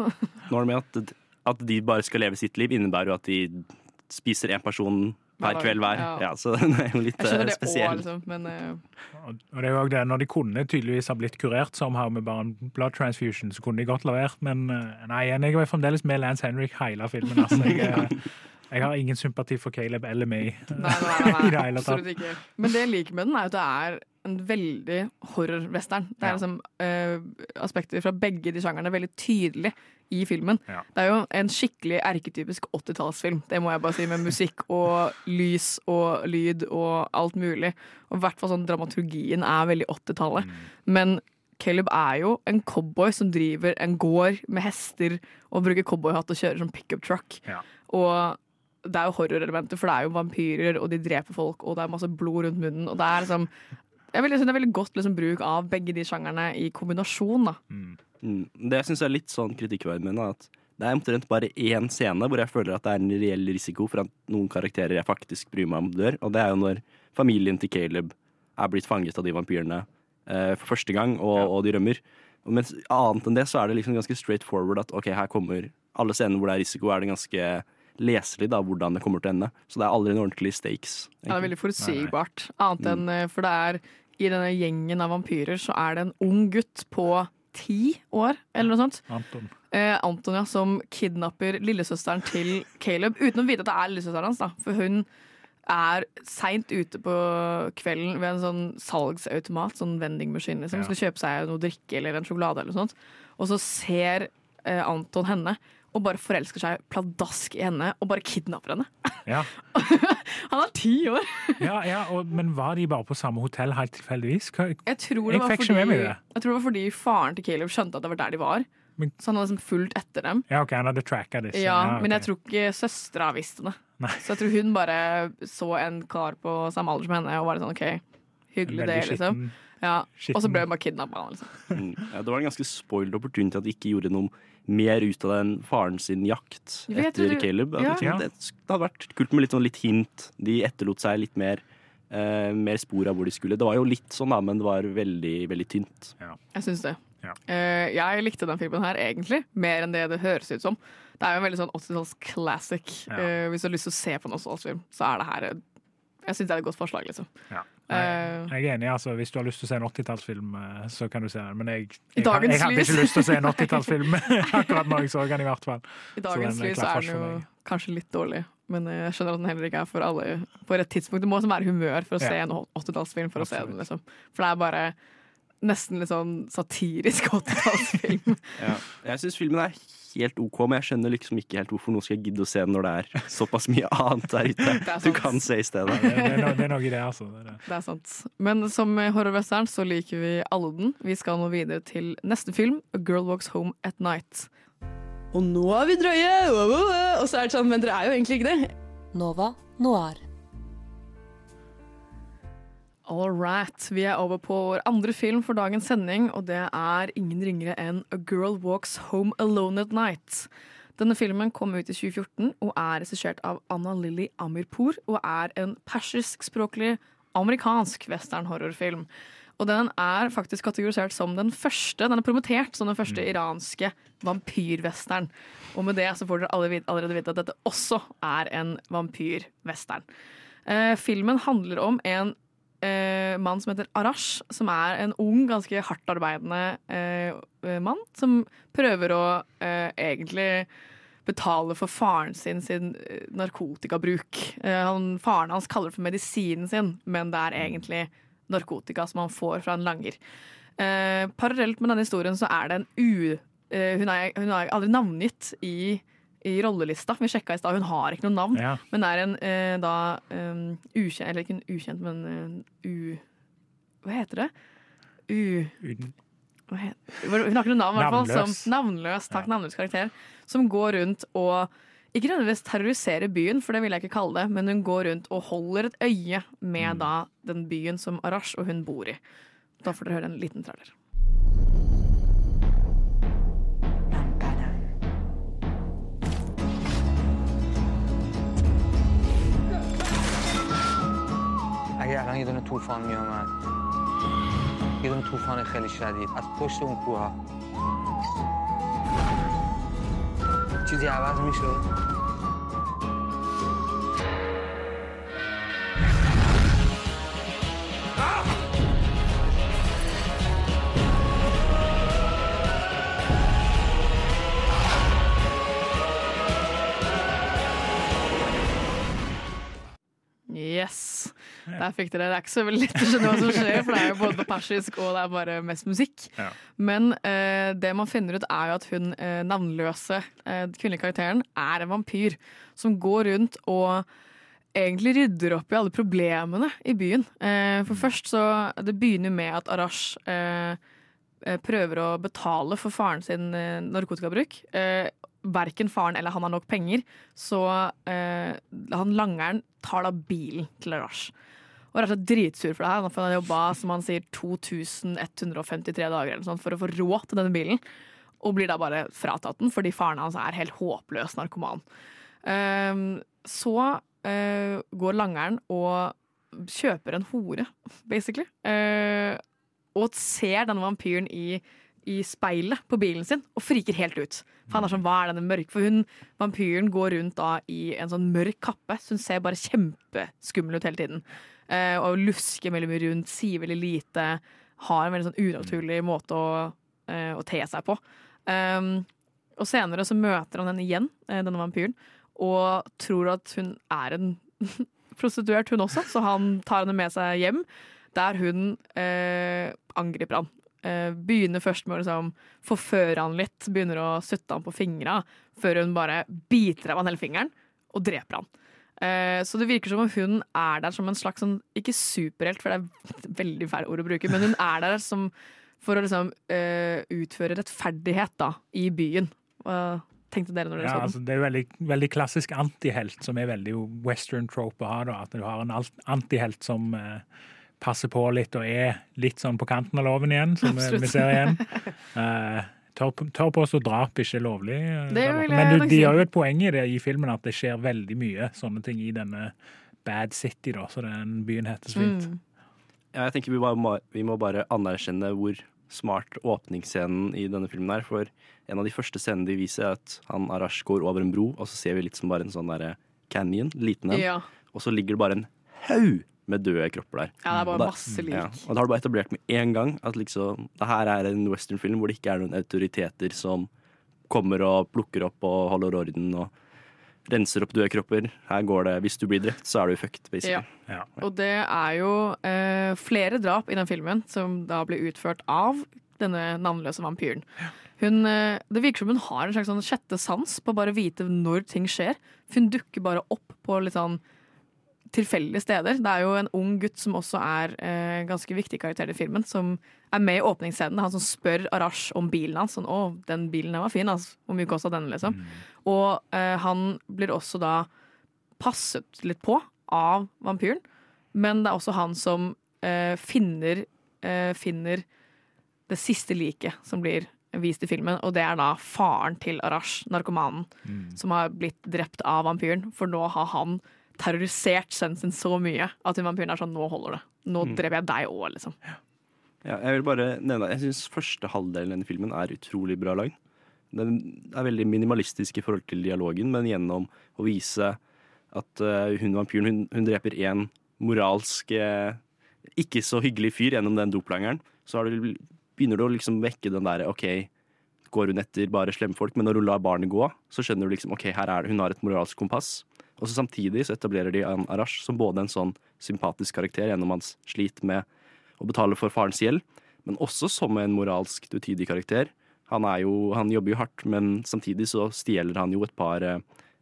Når det med at, at de bare skal leve sitt liv, innebærer jo at de spiser én person Hver kveld hver. ja. Ja, så den er jo litt Jeg skjønner eh, det spesiell. spesiell. liksom, men eh, Og det er jo også det, Når de kunne tydeligvis ha blitt kurert somehow med bare en blood transfusion, så kunne de godt lavert. Men eh, nei, jeg var fremdeles med Lance Henrik hele filmen. Altså. Jeg, eh, jeg har ingen sympati for Caleb eller meg. Nei, nei, nei, I det hele tatt. absolutt ikke. Men det jeg liker med den, er at det er en veldig horror-western. Det er Ja. liksom uh, aspekter fra begge de sjangerne veldig tydelig i filmen. Ja. Det er jo en skikkelig erketypisk 80-tallsfilm, det må jeg bare si, med musikk og lys og lyd og alt mulig. Og i hvert fall sånn dramaturgien er veldig 80-tallet. Mm. Men Caleb er jo en cowboy som driver en gård med hester og bruker cowboyhatt og kjører som pickup truck. Ja. Og det er jo horrorelementer, for det er jo vampyrer, og de dreper folk, og det er masse blod rundt munnen. Og det er liksom jeg vil, det er veldig godt liksom, bruk av begge de sjangerne i kombinasjon. da. Mm. Det syns jeg er litt sånn kritikkverdig er at det er omtrent bare én scene hvor jeg føler at det er en reell risiko for at noen karakterer jeg faktisk bryr meg om, dør. Og det er jo når familien til Caleb er blitt fanget av de vampyrene eh, for første gang, og, og de rømmer. Og mens annet enn det så er det liksom ganske straight forward at ok, her kommer alle scener hvor det er risiko, er det ganske leselig da, hvordan det kommer til å ende. Så det er aldri noen ordentlige stakes. Ja, det er veldig forutsigbart. Annet enn eh, For det er i denne gjengen av vampyrer så er det en ung gutt på ti år, eller noe sånt. Anton. Eh, Anton, ja, som kidnapper lillesøsteren til Caleb, uten å vite at det er lillesøsteren hans. da For hun er seint ute på kvelden ved en sånn salgsautomat, sånn vendingmaskin, liksom. Ja. Skal kjøpe seg noe drikke eller en sjokolade eller noe sånt. Og så ser eh, Anton henne og bare forelsker seg pladask i henne og bare kidnapper henne. Ja. Han er ti år! Ja, ja, og, men var de bare på samme hotell helt tilfeldigvis? Hva, Jeg tror, det Jeg var fikk fordi, ikke med meg det. jeg tror det var fordi faren til Caleb skjønte at det var der de var. Men- så han hadde liksom fulgt etter dem. ja, OK, han hadde tracka disse. Ja, Men jeg tror ikke søstera visste det. Nei. Så jeg tror hun bare så en kar på samme alder som henne og var sånn OK, hyggelig det, liksom. Ja. Og så ble hun bare kidnappa. Liksom. Mm. Ja, det var en ganske spoiled opportunity at de ikke gjorde noe mer ut av den faren sin jakt etter du, Caleb. Ja. det, det hadde vært kult med litt, sånn litt hint. De etterlot seg litt mer, eh, mer spor av hvor de skulle. Det var jo litt sånn, da, men det var veldig, veldig tynt. Jeg syns det. Ja. Uh, jeg likte den filmen her egentlig, mer enn det det høres ut som. Det er jo en veldig sånn 80-talls classic. Ja. Uh, hvis du har lyst til å se på en 80-tallsfilm, så er det her eh, Jeg syns det er et godt forslag, liksom. Ja. Eh, Jeg er enig, altså. Hvis du har lyst til å se en 80-tallsfilm, eh, så kan du se den. Men jeg, jeg, jeg, jeg hadde ikke lyst til å se en 80-tallsfilm akkurat når jeg så den, i hvert fall. I Så dagens lys er den jo kanskje litt dårlig, men eh, jeg skjønner at den heller ikke er for alle på rett tidspunkt. Det må også være humør for å se en 80-tallsfilm for å se den, liksom. For det er bare nesten litt sånn satirisk 80-tallsfilm. Ja. Jeg syns filmen er helt OK, men jeg skjønner liksom ikke helt hvorfor noen skal gidde å se den når det er såpass mye annet der ute du kan se i stedet. Det, det, er no, det er noe i det, altså. Det er det. Det er sant. Men som horrorwestern så liker vi alle den. Vi skal nå videre til neste film, A Girl Walks Home at Night. Og nå er vi drøye! Og så er det sånn, men dere er jo egentlig ikke det. Nova Noir. All right. Vi er over på vår andre film for dagens sending, og det er ingen ringere enn A Girl Walks Home Alone at Night. Denne filmen kom ut i 2014 og er regissert av Anna Lilly Amirpour og er en persiskspråklig amerikansk westernhorrorfilm. Og den er faktisk kategorisert som den første Den er promotert som den første iranske vampyrwestern. Og med det så får dere alle allerede vite at dette også er en vampyrwestern. Eh, filmen handler om en eh, mann som heter Arash, som er en ung, ganske hardtarbeidende eh, mann, som prøver å eh, egentlig betale for faren sin sin eh, narkotikabruk. Eh, han, faren hans kaller det for medisinen sin, men det er egentlig narkotika som han får fra en langer. Eh, parallelt med denne historien så er det en u... Hun, er, hun er aldri navngitt i, i rollelista. Vi sjekka i stad, hun har ikke noe navn. Ja. Men er en eh, da um, ukjent Eller ikke en ukjent, men en u... Hva heter det? U... Hva heter, hun har ikke noe navn, i hvert fall. Som, navnløs, takk, navnløs karakter. Som går rundt og ikke nødvendigvis terroriserer byen, for det vil jeg ikke kalle det, men hun går rundt og holder et øye med Mm. da den byen som Arash og hun bor i. Da får dere høre en liten trailer. اگه الان یه دونه طوفان میومد یه دونه طوفان خیلی شدید. از پشت اون کوه ها. چیزی عوض می‌شد؟ Yes. Der fikk dere. Det er ikke så veldig lett å skjønne hva som skjer, for det er jo både på persisk og det er bare mest musikk. Ja. Men eh, det man finner ut, er jo at hun eh, navnløse eh, kvinnelige karakteren er en vampyr som går rundt og egentlig rydder opp i alle problemene i byen. Eh, for først så Det begynner med at Arash eh, eh, prøver å betale for faren sin eh, narkotikabruk. Eh, verken faren eller han har nok penger, så eh, han langeren tar da bilen til Arash. Og er så dritsur for det her. For han har jobba som han sier 2153 dager sånt, for å få råd til denne bilen. Og blir da bare fratatt den fordi faren hans er helt håpløs narkoman. Um, så uh, går langeren og kjøper en hore, basically. Uh, og ser denne vampyren i, i speilet på bilen sin og friker helt ut. For han er sånn, hva er denne mørk? For hun, vampyren går rundt da i en sånn mørk kappe, så hun ser bare kjempeskummel ut hele tiden. Eh, og lusker veldig mye rundt, sier veldig lite. Har en veldig sånn unaturlig måte å, eh, å te seg på. Um, og senere så møter han henne igjen, eh, denne vampyren, og tror at hun er en prostituert, hun også, så han tar henne med seg hjem, der hun eh, angriper han. Eh, begynner først med å liksom, forføre han litt, begynner å sutte han på fingra, før hun bare biter av han hele fingeren og dreper han. Eh, så det virker som om hun er der som en slags sånn, ikke superhelt, for det er veldig feil ord å bruke, men hun er der som for å liksom eh, utføre rettferdighet da, i byen. Hva tenkte dere når dere ja, så den? altså, det er jo veldig, veldig klassisk antihelt, som er veldig western trope å ha. Da, at du har en antihelt som eh, passer på litt og er litt sånn på kanten av loven igjen, som Absolutt. vi ser igjen. Eh, tør, på påstå drap ikke er lovlig. Det der vil jeg Men du, de har jo et poeng i det i filmen, at det skjer veldig mye sånne ting i denne Bad City, da, så den byen heter så fint. Mm. Ja, jeg tenker vi, bare, må- vi må bare anerkjenne hvor smart åpningsscenen i denne filmen er. For en av de første scenene de viser, er at han Arash går over en bro, og så ser vi litt som bare en sånn derre canyon, liten en. Ja. Og så ligger det bare en haug med døde kropper der. Ja, det er bare da- masse lik. Ja, og da har du bare etablert med en gang at liksom, det her er en westernfilm hvor det ikke er noen autoriteter som kommer og plukker opp og holder orden og renser opp døde kropper. Her går det, Hvis du blir drept, så er du fucked, basically. Ja. Og det er jo eh, flere drap i den filmen som da blir utført av denne navnløse vampyren. Hun, eh, det virker som hun har en slags sånn sjette sans på å bare vite når ting skjer. For hun dukker bare opp på litt sånn tilfeldige steder. Det er jo en ung gutt som også er eh, ganske viktig karakter i filmen, som er med i åpningsscenen. Han som spør Arash om bilen hans. Sånn, 'Å, den bilen den var fin, altså. Hvor mye kosta den?' liksom. Og eh, han blir også da passet litt på av vampyren, men det er også han som eh, finner, eh, finner det siste liket som blir vist i filmen, og det er da faren til Arash, narkomanen, som har blitt drept av vampyren, for nå har han terrorisert sønnen sin så mye at hun vampyren er sånn 'nå holder det'. Nå Mm. dreper jeg deg òg, liksom. Ja, jeg vil bare nevne Jeg syns første halvdelen av denne filmen er utrolig bra lagd. Den er veldig minimalistisk i forhold til dialogen, men gjennom å vise at eh, hun vampyren hun, hun dreper én moralsk eh, ikke så hyggelig fyr gjennom den doplangeren, så har du, begynner du å liksom vekke den derre OK, går hun etter bare slemme folk, men når hun lar barnet gå, så skjønner du liksom OK, her er det, hun har et moralsk kompass. Og så samtidig så etablerer de An Arash som både en sånn sympatisk karakter gjennom hans slit med å betale for farens gjeld, men også som en moralsk utydig karakter. Han, er jo, han jobber jo hardt, men samtidig så stjeler han jo et par eh,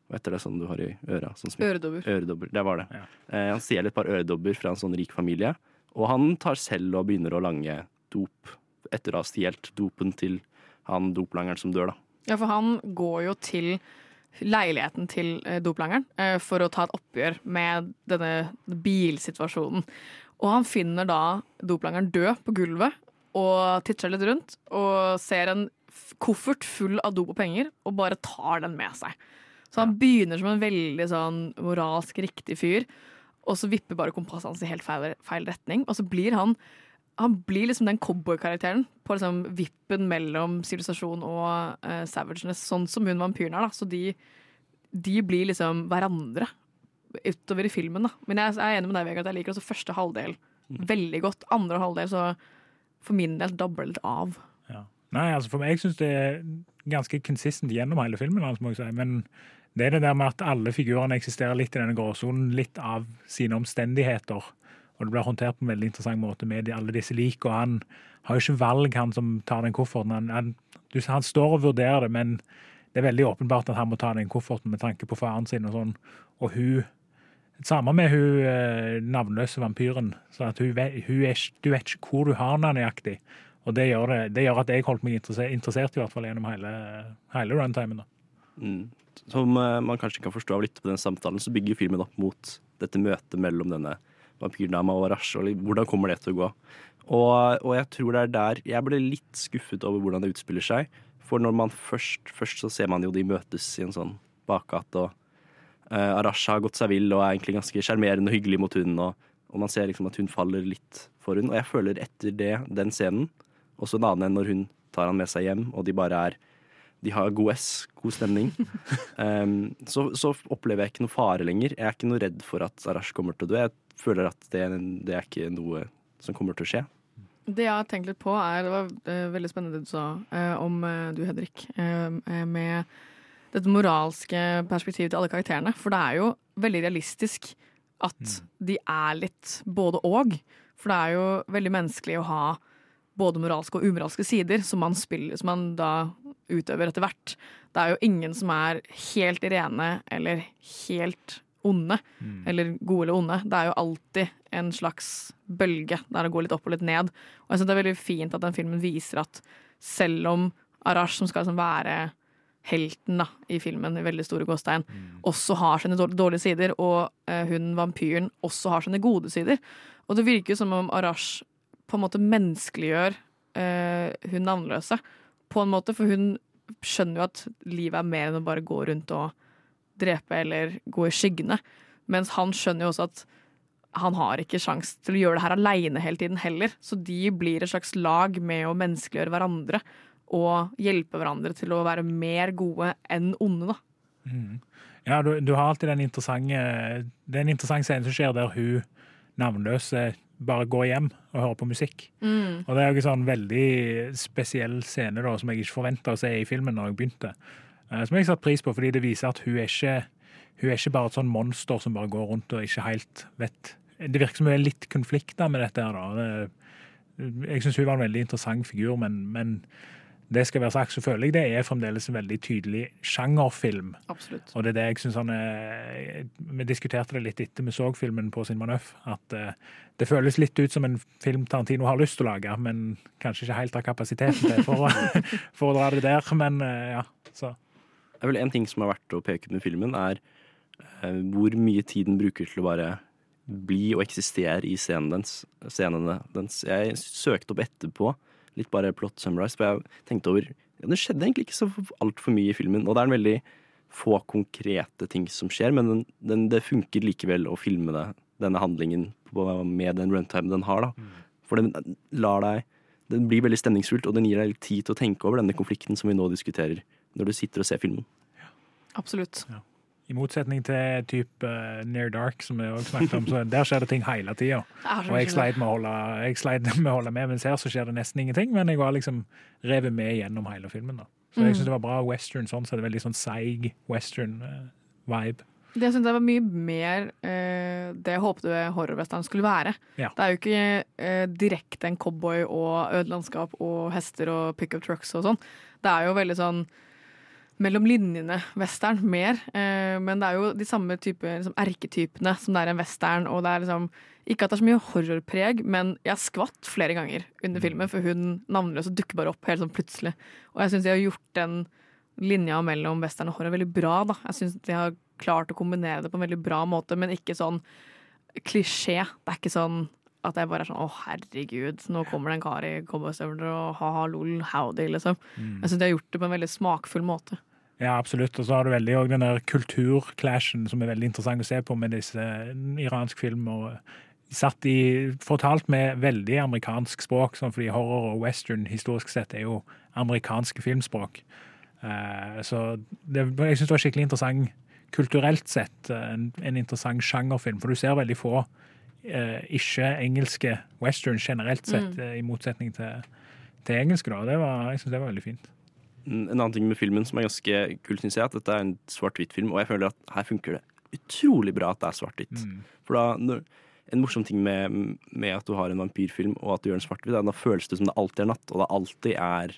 Hva heter det sånn du har i øra? Sånn som- Øredobber. Øredobber, det var det. Eh, han stjeler et par øredobber fra en sånn rik familie, og han tar selv og begynner å lange dop etter å ha stjålet dopen til han doplangeren som dør, da. Ja, for han går jo til leiligheten til eh, doplangeren eh, for å ta et oppgjør med denne bilsituasjonen. Og han finner da doplangeren død på gulvet og titter litt rundt og ser en koffert full av dop og penger og bare tar den med seg. Så han begynner som en veldig sånn moralsk riktig fyr, og så vipper bare kompasset hans i helt feil, feil retning. Og så blir han han blir liksom den cowboykarakteren på liksom vippen mellom sivilisasjon og uh, savageness, sånn som hun vampyren er. da. Så de, de blir liksom hverandre utover i filmen. da. Men jeg er enig med deg, Vegard, at jeg liker også første halvdel veldig godt. Andre halvdel så for min del dabler litt av. Nei, altså for meg, jeg syns det er ganske consistent gjennom hele filmen. Altså, må jeg si. Men det er det der med at alle figurene eksisterer litt i denne gråsonen, litt av sine omstendigheter. Og det blir håndtert på en veldig interessant måte med alle disse lik. Og han har jo ikke valg, han som tar den kofferten. Han, han, han står og vurderer det, men det er veldig åpenbart at han må ta den kofferten med tanke på faren sin og sånn. Og hun Samme med hun eh, navnløse vampyren. Så hun, hun er, du vet ikke hvor du har henne nøyaktig. Og det gjør, det, det gjør at jeg holdt meg interessert, interessert i hvert fall gjennom hele, hele runtimen. Mm. Som eh, man kanskje kan forstå av litt på den samtalen, så bygger filmen opp mot dette møtet mellom denne vampyrdama og Arash, og hvordan kommer det til å gå. Og, og jeg tror det er der Jeg ble litt skuffet over hvordan det utspiller seg. For når man først, først så ser man jo de møtes i en sånn bakgate, og uh, Arash har gått seg vill og er egentlig ganske sjarmerende og hyggelig mot hunden, og, og man ser liksom at hun faller litt for hun. Og jeg føler etter det, den scenen, også en annen enn når hun tar han med seg hjem, og de bare er de har god S, god stemning. Um, så, så opplever jeg ikke noe fare lenger. Jeg er ikke noe redd for at Arash kommer til å dø. Jeg føler at det, det er ikke noe som kommer til å skje. Det jeg har tenkt litt på, er Det var uh, veldig spennende det du sa uh, om uh, du, Hedrik, med dette moralske perspektivet til alle karakterene. For det er jo veldig realistisk at de er litt både og. For det er jo veldig menneskelig å ha både moralske og umoralske sider som man, spiller, som man da utøver etter hvert. Det er jo ingen som er helt rene eller helt onde, eller gode eller onde. Det er jo alltid en slags bølge der det går litt opp og litt ned. Og jeg synes det er veldig fint at den filmen viser at selv om Arash, som skal liksom være helten da, i filmen, i veldig store gåstegn, også har sine dårlige sider, og eh, hun vampyren også har sine gode sider. Og det virker jo som om Arash på en måte menneskeliggjør eh, hun navnløse, på en måte, for hun skjønner jo at livet er mer enn å bare gå rundt og drepe eller gå i skyggene. Mens han skjønner jo også at han har ikke sjans til å gjøre det her aleine hele tiden heller. Så de blir et slags lag med å menneskeliggjøre hverandre og hjelpe hverandre til å være mer gode enn onde, da. Mm. Ja, du, du har alltid den interessante Det er en interessant scene som skjer der hun navnløse bare går hjem og hører på musikk. Mm. Og det er jo en sånn veldig spesiell scene da, som jeg ikke forventa å se i filmen når jeg begynte. Eh, Som jeg satte pris på, fordi det viser at hun er ikke hun er ikke bare et sånn monster som bare går rundt og ikke helt vet Det virker som hun er litt konflikter med dette. her da. Jeg syns hun var en veldig interessant figur, men, men det skal være sagt, så føler jeg det er fremdeles en veldig tydelig sjangerfilm. Absolutt. Og det er det jeg synes han er Vi diskuterte det litt etter vi så filmen på sin manøff, at eh, det føles litt ut som en film Tarantino har lyst til å lage, men kanskje ikke helt har kapasiteten til for, for å dra det der. Men eh, ja, så. Det er vel En ting som er verdt å peke ut med filmen, er eh, hvor mye tid den bruker til å bare bli og eksistere i scenen scenene dens. Jeg søkte opp etterpå, litt bare plot summarize, for jeg tenkte over ja, Det skjedde egentlig ikke så altfor mye i filmen, og det er en veldig få konkrete ting som skjer, men den, den, det funker likevel å filme det, denne handlingen på, med den runtime den har. da. For den lar deg Den blir veldig stemningsfullt, og den gir deg litt tid til å tenke over denne konflikten som vi nå diskuterer, når du sitter og ser filmen. Absolutt. I motsetning til type uh, Near Dark, som vi også snakket om, så der skjer det ting hele tida. Og jeg sleit med å holde, med å holde med, mens her så skjer det nesten ingenting. Men jeg var liksom revet med gjennom hele filmen. da. Så Mm. jeg syns det var bra western sånn, så er det veldig sånn seig western-vibe. Det syns jeg var mye mer uh, det jeg håpte horrorwestern skulle være. Ja. Det er jo ikke eh, direkte en cowboy og ødelandskap og hester og pickup trucks og sånn. Det er jo veldig sånn mellom linjene western mer. Eh, men det er jo de samme type liksom, erketypene som det er en western. Og det er liksom Ikke at det er så mye horrorpreg, men jeg skvatt flere ganger under filmen, for hun navnløse dukker bare opp helt sånn plutselig. Og jeg syns de har gjort den linja mellom western og horror veldig bra. da. Jeg syns de har klart å kombinere det på en veldig bra måte, men ikke sånn klisjé. Det er ikke sånn at jeg bare er sånn å herregud, nå kommer det en kar i cowboystøvler og ha-ha, lol, howdy, liksom. Mm. Jeg syns de har gjort det på en veldig smakfull måte. Ja, absolutt. Og så har du veldig den der kulturclashen som er veldig interessant å se på med disse iransk film. og Satt i, fortalt med veldig amerikansk språk, sånn fordi horror og western historisk sett er jo amerikanske filmspråk. Eh, så det, jeg syns det var skikkelig interessant kulturelt sett. eh, En, en interessant sjangerfilm, for du ser veldig få eh, ikke-engelske western generelt sett, Mm. eh, i motsetning til, til engelske. da. Det var, jeg syns det var veldig fint. En annen ting med filmen som er ganske kult, synes jeg, er at dette er en svart-hvitt-film, og jeg føler at her funker det utrolig bra at det er svart-hvitt. For da, når, en morsom ting med, med at du har en vampyrfilm og at du gjør den svart-hvitt, er at da føles det som det alltid er natt, og det alltid er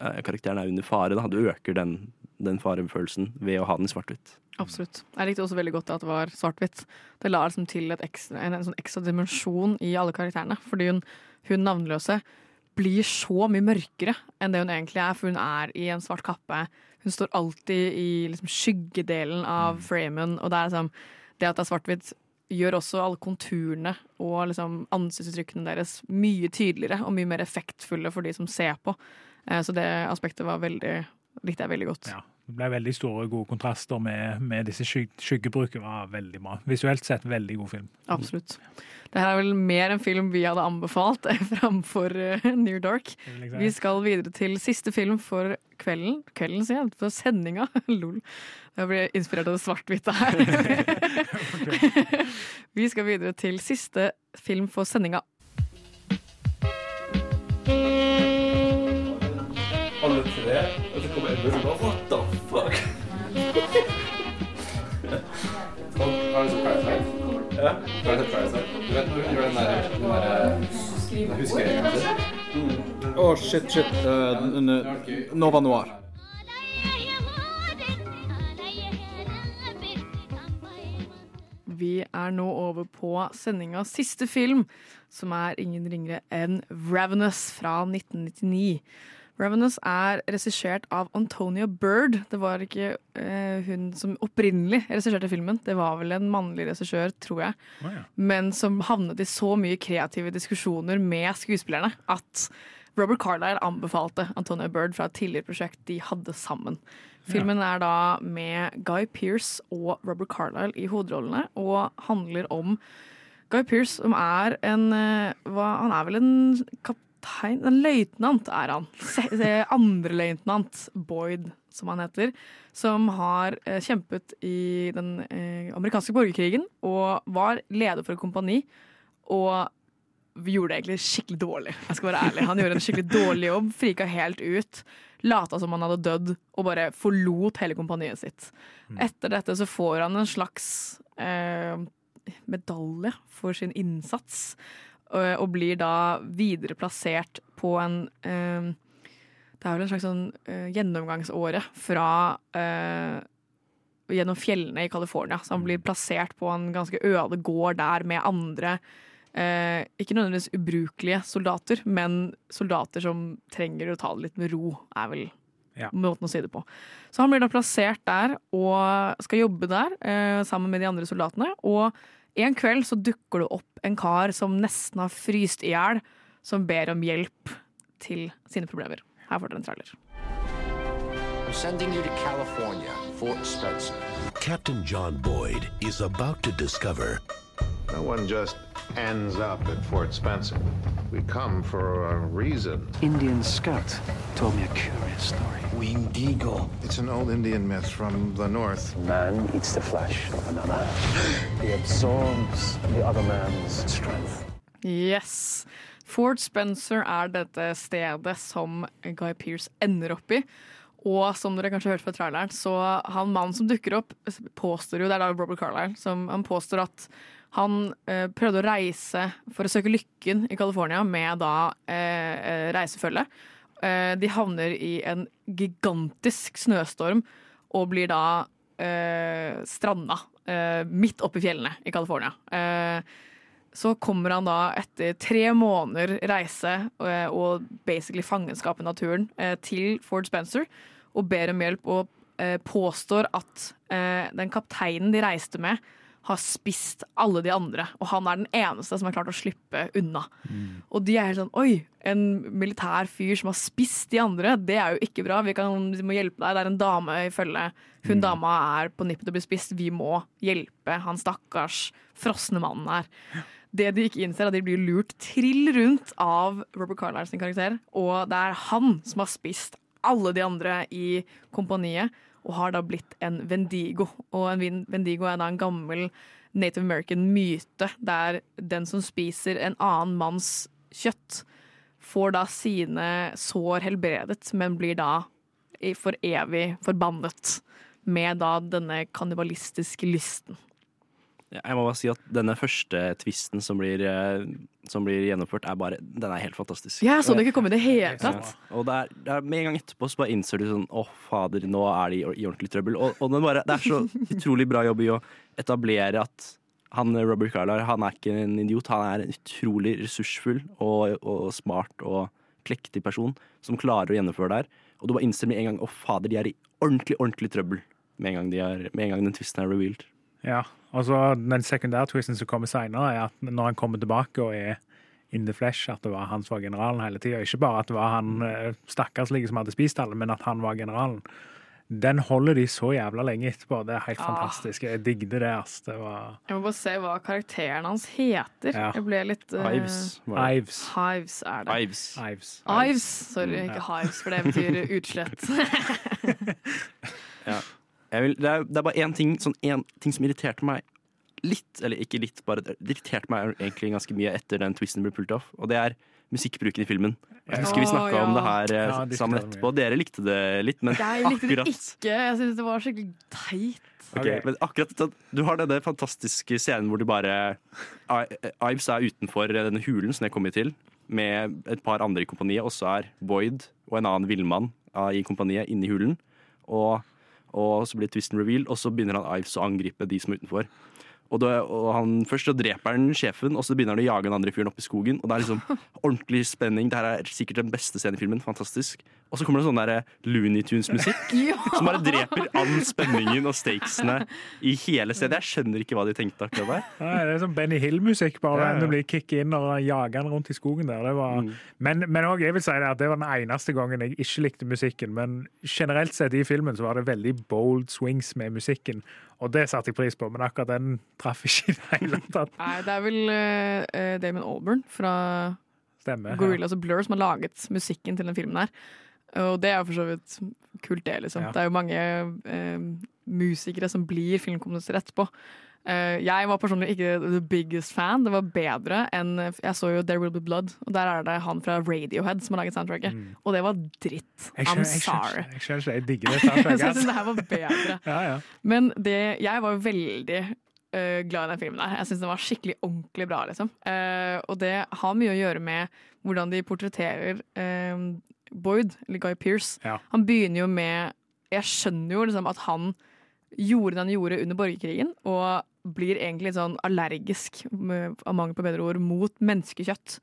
eh, karakteren er under fare. Da. Du øker den, den farefølelsen ved å ha den i svart-hvitt. Absolutt. Jeg likte også veldig godt at det var svart-hvitt. Det la liksom til et ekstra, en, en sånn ekstra dimensjon i alle karakterene. Fordi hun, hun navnløse blir så mye mørkere enn det hun egentlig er, for hun er i en svart kappe. Hun står alltid i liksom, skyggedelen av framen, og det liksom Det at det er svart-hvitt, gjør også alle konturene og liksom, ansiktsuttrykkene deres mye tydeligere og mye mer effektfulle for de som ser på. Eh, Så det aspektet var veldig, likte jeg veldig godt. Det ble veldig store gode kontraster med, med disse skyg skyggebrukene. var veldig bra. Visuelt sett veldig god film. Absolutt. Det her er vel mer en film vi hadde anbefalt framfor uh, Near Dark. Vi skal videre til siste film for kvelden. Kvelden, sier jeg. For sendinga. Lol. Jeg blir inspirert av det svart-hvite her. vi skal videre til siste film for sendinga. Alle tre, og så kommer Edmund og bare What the fuck? Har du sett Parasite? Ja. Har du sett Parasite? Du vet når hun gjør den der, den der huskeringen sin? Å, shit, shit. Uh, Nova Noir. Vi er nå over på sendingas siste film, som er ingen ringere enn Ravenous fra 1999. Ravenous er regissert av Antonia Bird. Det var ikke eh, hun som opprinnelig regisserte filmen. Det var vel en mannlig regissør, tror jeg. Oh, ja. Men som havnet i så mye kreative diskusjoner med skuespillerne at Robert Carlyle anbefalte Antonia Bird fra et tidligere prosjekt de hadde sammen. Filmen er da med Guy Pearce og Robert Carlyle i hovedrollene, og handler om Guy Pearce, som er en eh, hva, Han er vel en kaptein En løytnant er han. Andreløytnant Boyd, som han heter. Som har eh, kjempet i den eh, amerikanske borgerkrigen og var leder for et kompani. og gjorde det egentlig skikkelig dårlig. Jeg skal være ærlig. Han gjorde en skikkelig dårlig jobb, frika helt ut. Lata som han hadde dødd, og bare forlot hele kompaniet sitt. Etter dette så får han en slags eh, medalje for sin innsats, og, og blir da videre plassert på en eh, Det er vel en slags sånn eh, gjennomgangsåre fra eh, gjennom fjellene i California. Så han blir plassert på en ganske øde gård der med andre eh, ikke nødvendigvis ubrukelige soldater, men soldater som trenger å ta det litt med ro, er vel Ja. måten å si det på. Så han blir da plassert der og skal jobbe der eh, sammen med de andre soldatene. Og en kveld så dukker det opp en kar som nesten har fryst i hjel, som ber om hjelp til sine problemer. Her får dere en trailer. Sending you to California, Fort Spencer. Captain John Boyd is about to discover No one just ends up at Fort Spencer. We come for a reason. Indian scout told me a curious story. Winged eagle. It's an old Indian myth from the north. Man eats the flesh of another. He absorbs the other man's strength. Yes. Fort Spencer er dette stedet som Guy Pearce ender opp i. Og som dere kanskje har hørt fra traileren, så han mannen som dukker opp, påstår jo, det er da Robert Carlyle, som han påstår at han eh, prøvde å reise for å søke lykken i California med da eh, eh, reisefølge. Eh, de havner i en gigantisk snøstorm og blir da eh, stranda eh, midt oppe i fjellene i California. Så kommer han da etter tre måneder reise og basically fangenskap i naturen til Ford Spencer og ber om hjelp og påstår at den kapteinen de reiste med, har spist alle de andre, og han er den eneste som har klart å slippe unna. Og de er helt sånn Oi, en militær fyr som har spist de andre, det er jo ikke bra. Vi, kan, vi må hjelpe deg. Det er en dame i følge. Hun dama er på nippet til å bli spist. Vi må hjelpe han stakkars frosne mannen her. Det de ikke innser, er at de blir lurt trill rundt av Robert Carlisle sin karakter. Og det er han som har spist alle de andre i kompaniet, og har da blitt en Vendigo. Og en Vendigo er da en gammel Native American myte, der den som spiser en annen manns kjøtt, får da sine sår helbredet, men blir da for evig forbannet med da denne kannibalistiske lysten. Jeg må bare si at denne første tvisten som blir, eh, som blir gjennomført, er bare Den er helt fantastisk. Ja, jeg så det ikke komme i det hele tatt. Ja. Og det er, det er med en gang etterpå så bare innser du sånn Å, fader, nå er de i ordentlig trøbbel. Og, og bare, det er så utrolig bra jobb i å etablere at han Robert Carlar han er ikke en idiot. Han er en utrolig ressursfull og, og smart og klektig person som klarer å gjennomføre det her. Og du bare innser med en gang Å, fader, de er i ordentlig, ordentlig trøbbel med en gang, de er, med en gang den tvisten er revealed. Ja, og så Den sekundærtwisten som kommer seinere, er at når han kommer tilbake og er in the flesh, at det var han som var generalen hele tida. Ikke bare at det var han eh, stakkarslige som hadde spist alle, men at han var generalen. Den holder de så jævla lenge etterpå. Det er helt Ah. fantastisk. Jeg digget det. ass. Det var Jeg må bare se hva karakteren hans heter. Ja. Jeg ble litt uh... Ives. Ives. Hives er det. Ives. Ives. Ives. Sorry, ikke ja. hives, for det betyr utslett. Ja. Jeg vil, det, er, det er bare én ting, sånn, en ting som irriterte meg litt, eller ikke litt, bare det irriterte meg egentlig ganske mye etter den twisten ble pult off, og det er musikkbruken i filmen. Jeg husker vi snakka ja. om det her eh, Ja, sammen etterpå. Dere likte det litt, men Jeg likte det ikke. Jeg syntes det var skikkelig teit. Ok, men akkurat Du har denne fantastiske scenen hvor du bare Ives er utenfor denne hulen som jeg kommer til, med et par andre i kompaniet. Og så er Boyd og en annen villmann ah, i kompaniet inne i hulen. Og, og så blir twisten revealed, og så begynner han Ives å angripe de som er utenfor. Og, da, og han, Først så dreper han sjefen, og så begynner han å jage den andre fyren opp i skogen. Og Det er liksom ordentlig spenning. Det her er sikkert den beste scenen i filmen. Fantastisk. Og så kommer det sånn der Looney Tunes-musikk Ja. som bare dreper all spenningen og stakesene i hele stedet. Jeg skjønner ikke hva de tenkte akkurat der. Nei, det er sånn Benny Hill-musikk. bare Ja, ja. Du blir kicket inn og jager han rundt i skogen der. Det var, Men, men også, jeg vil si det at det var den eneste gangen jeg ikke likte musikken. Men generelt sett i filmen så var det veldig bold swings med musikken. Og det satte jeg pris på, men akkurat den traff ikke i det hele tatt. Nei, det er vel uh, Damon Auburn fra Stemmer. ja. Gorillaz og Blur som har laget musikken til den filmen her. Og det er jo for så vidt kult, det. liksom. Ja. Det er jo mange uh, musikere som blir filmkomponenter etterpå. Eh, jeg var personlig ikke the biggest fan. Det var bedre enn Jeg så jo There Will Be Blood, og der er det han fra Radiohead som har laget soundtracket. Og det var dritt. I'm sorry. Jeg skjønner ikke, jeg digger det. soundtracket. jeg syns det her var bedre. Ja, ja. Men det, jeg var veldig uh, glad i den filmen. der. Jeg syns den var skikkelig ordentlig bra. liksom. Uh, og det har mye å gjøre med hvordan de portretterer uh, Boyd, eller Guy Pearce. Ja. Han begynner jo med Jeg skjønner jo liksom at han gjorde det han gjorde under borgerkrigen, og blir egentlig sånn allergisk, av mangel på bedre ord, mot menneskekjøtt.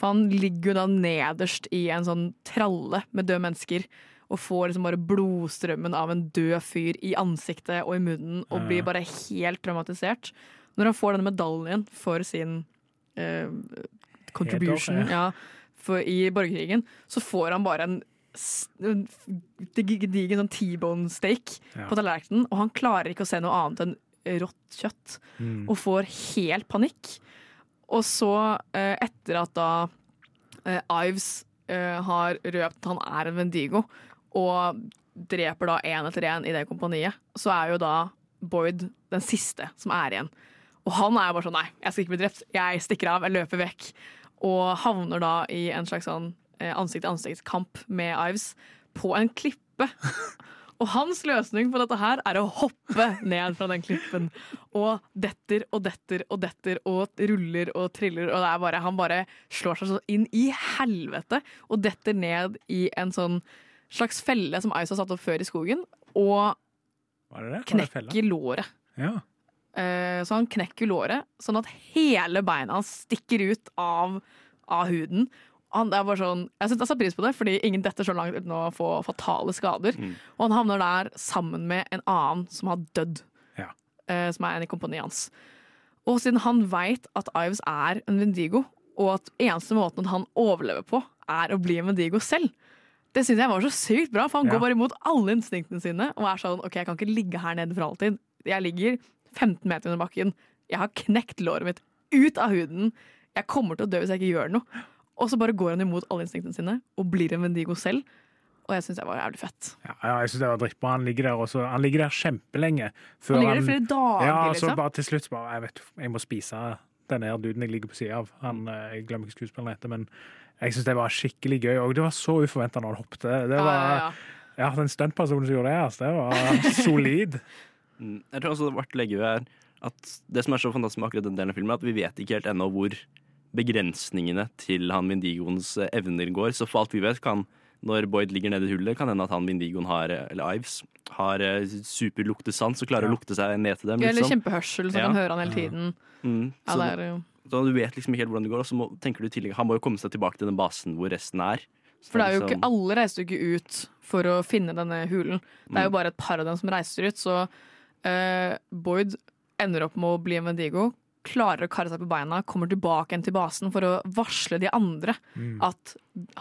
For han ligger jo da nederst i en sånn tralle med døde mennesker. Og får liksom bare blodstrømmen av en død fyr i ansiktet og i munnen. Og blir bare helt traumatisert. Når han får denne medaljen for sin eh, contribution ja. for, i borgerkrigen, så får han bare en gedigen sånn T-bone steak Ja. på tallerkenen, og han klarer ikke å se noe annet enn rått kjøtt. Mm. Og får helt panikk. Og så, eh, etter at da eh, Ives eh, har røpt han er en Vendigo, og dreper da én etter én i det kompaniet, så er jo da Boyd den siste som er igjen. Og han er jo bare sånn nei, jeg skal ikke bli drept, jeg stikker av, jeg løper vekk. Og havner da i en slags sånn ansikt-til-ansikt-kamp med Ives på en klippe. Og hans løsning på dette her er å hoppe ned fra den klippen. Og detter og detter og detter og ruller og triller. Og det bare, han bare slår seg sånn inn i helvete og detter ned i en sånn slags felle som Ice har satt opp før i skogen. Og knekker låret. Ja. Eh, Så han knekker låret, sånn at hele beina hans stikker ut av, av huden. Han, er bare sånn, jeg synes jeg satte pris på det, fordi ingen detter så langt uten å få fatale skader. Og han havner der sammen med en annen som har dødd, Ja. eh, som er en i kompaniet hans. Og siden han veit at Ives er en Vendigo, og at eneste måten han overlever på, er å bli en Vendigo selv, det syns jeg var så sykt bra, for han Ja. går bare imot alle instinktene sine og er sånn OK, jeg kan ikke ligge her nede for alltid. Jeg ligger 15 meter under bakken. Jeg har knekt låret mitt ut av huden. Jeg kommer til å dø hvis jeg ikke gjør noe. Og så bare går han imot alle instinktene sine og blir en Vendigo selv. Og jeg syns det var jævlig fett. Ja, ja, jeg synes det var drittbra. Han ligger der også. Han ligger der kjempelenge. før Han ligger der flere dager, ja, så liksom. bare til slutt bare Jeg vet, jeg må spise denne her duden jeg ligger på sida av. Han, eh, jeg glemmer ikke skuespilleren etter, men jeg syns det var skikkelig gøy. Og det var så uforventa når han hoppet. Det Ja, var, ja, ja, Den stuntpersonen som gjorde det, altså, det var solid. Mm, Jeg tror også det er verdt å legge ved her at det som er så fantastisk med akkurat den delen av filmen, er at vi vet ikke helt ennå hvor begrensningene til han Vindigoens eh, evner går. Så for alt vi vet, kan når Boyd ligger nede i hullet, kan hende at han Vindigoen har, eh, eller Ives, har eh, superluktesans og klarer å lukte seg ned til dem. Eller liksom. kjempehørsel, så Ja. kan høre han hele tiden. Mm, Ja, så, det er jo så du vet liksom ikke helt hvordan det går, og så må, tenker du i tillegg Han må jo komme seg tilbake til den basen hvor resten er. Så For det er jo liksom- ikke, alle reiser jo ikke ut for å finne denne hulen. Det er jo Mm. bare et par av dem som reiser ut, så uh, Boyd ender opp med å bli en Vendigo. Klarer å karre seg på beina, kommer tilbake igjen til basen for å varsle de andre Mm. at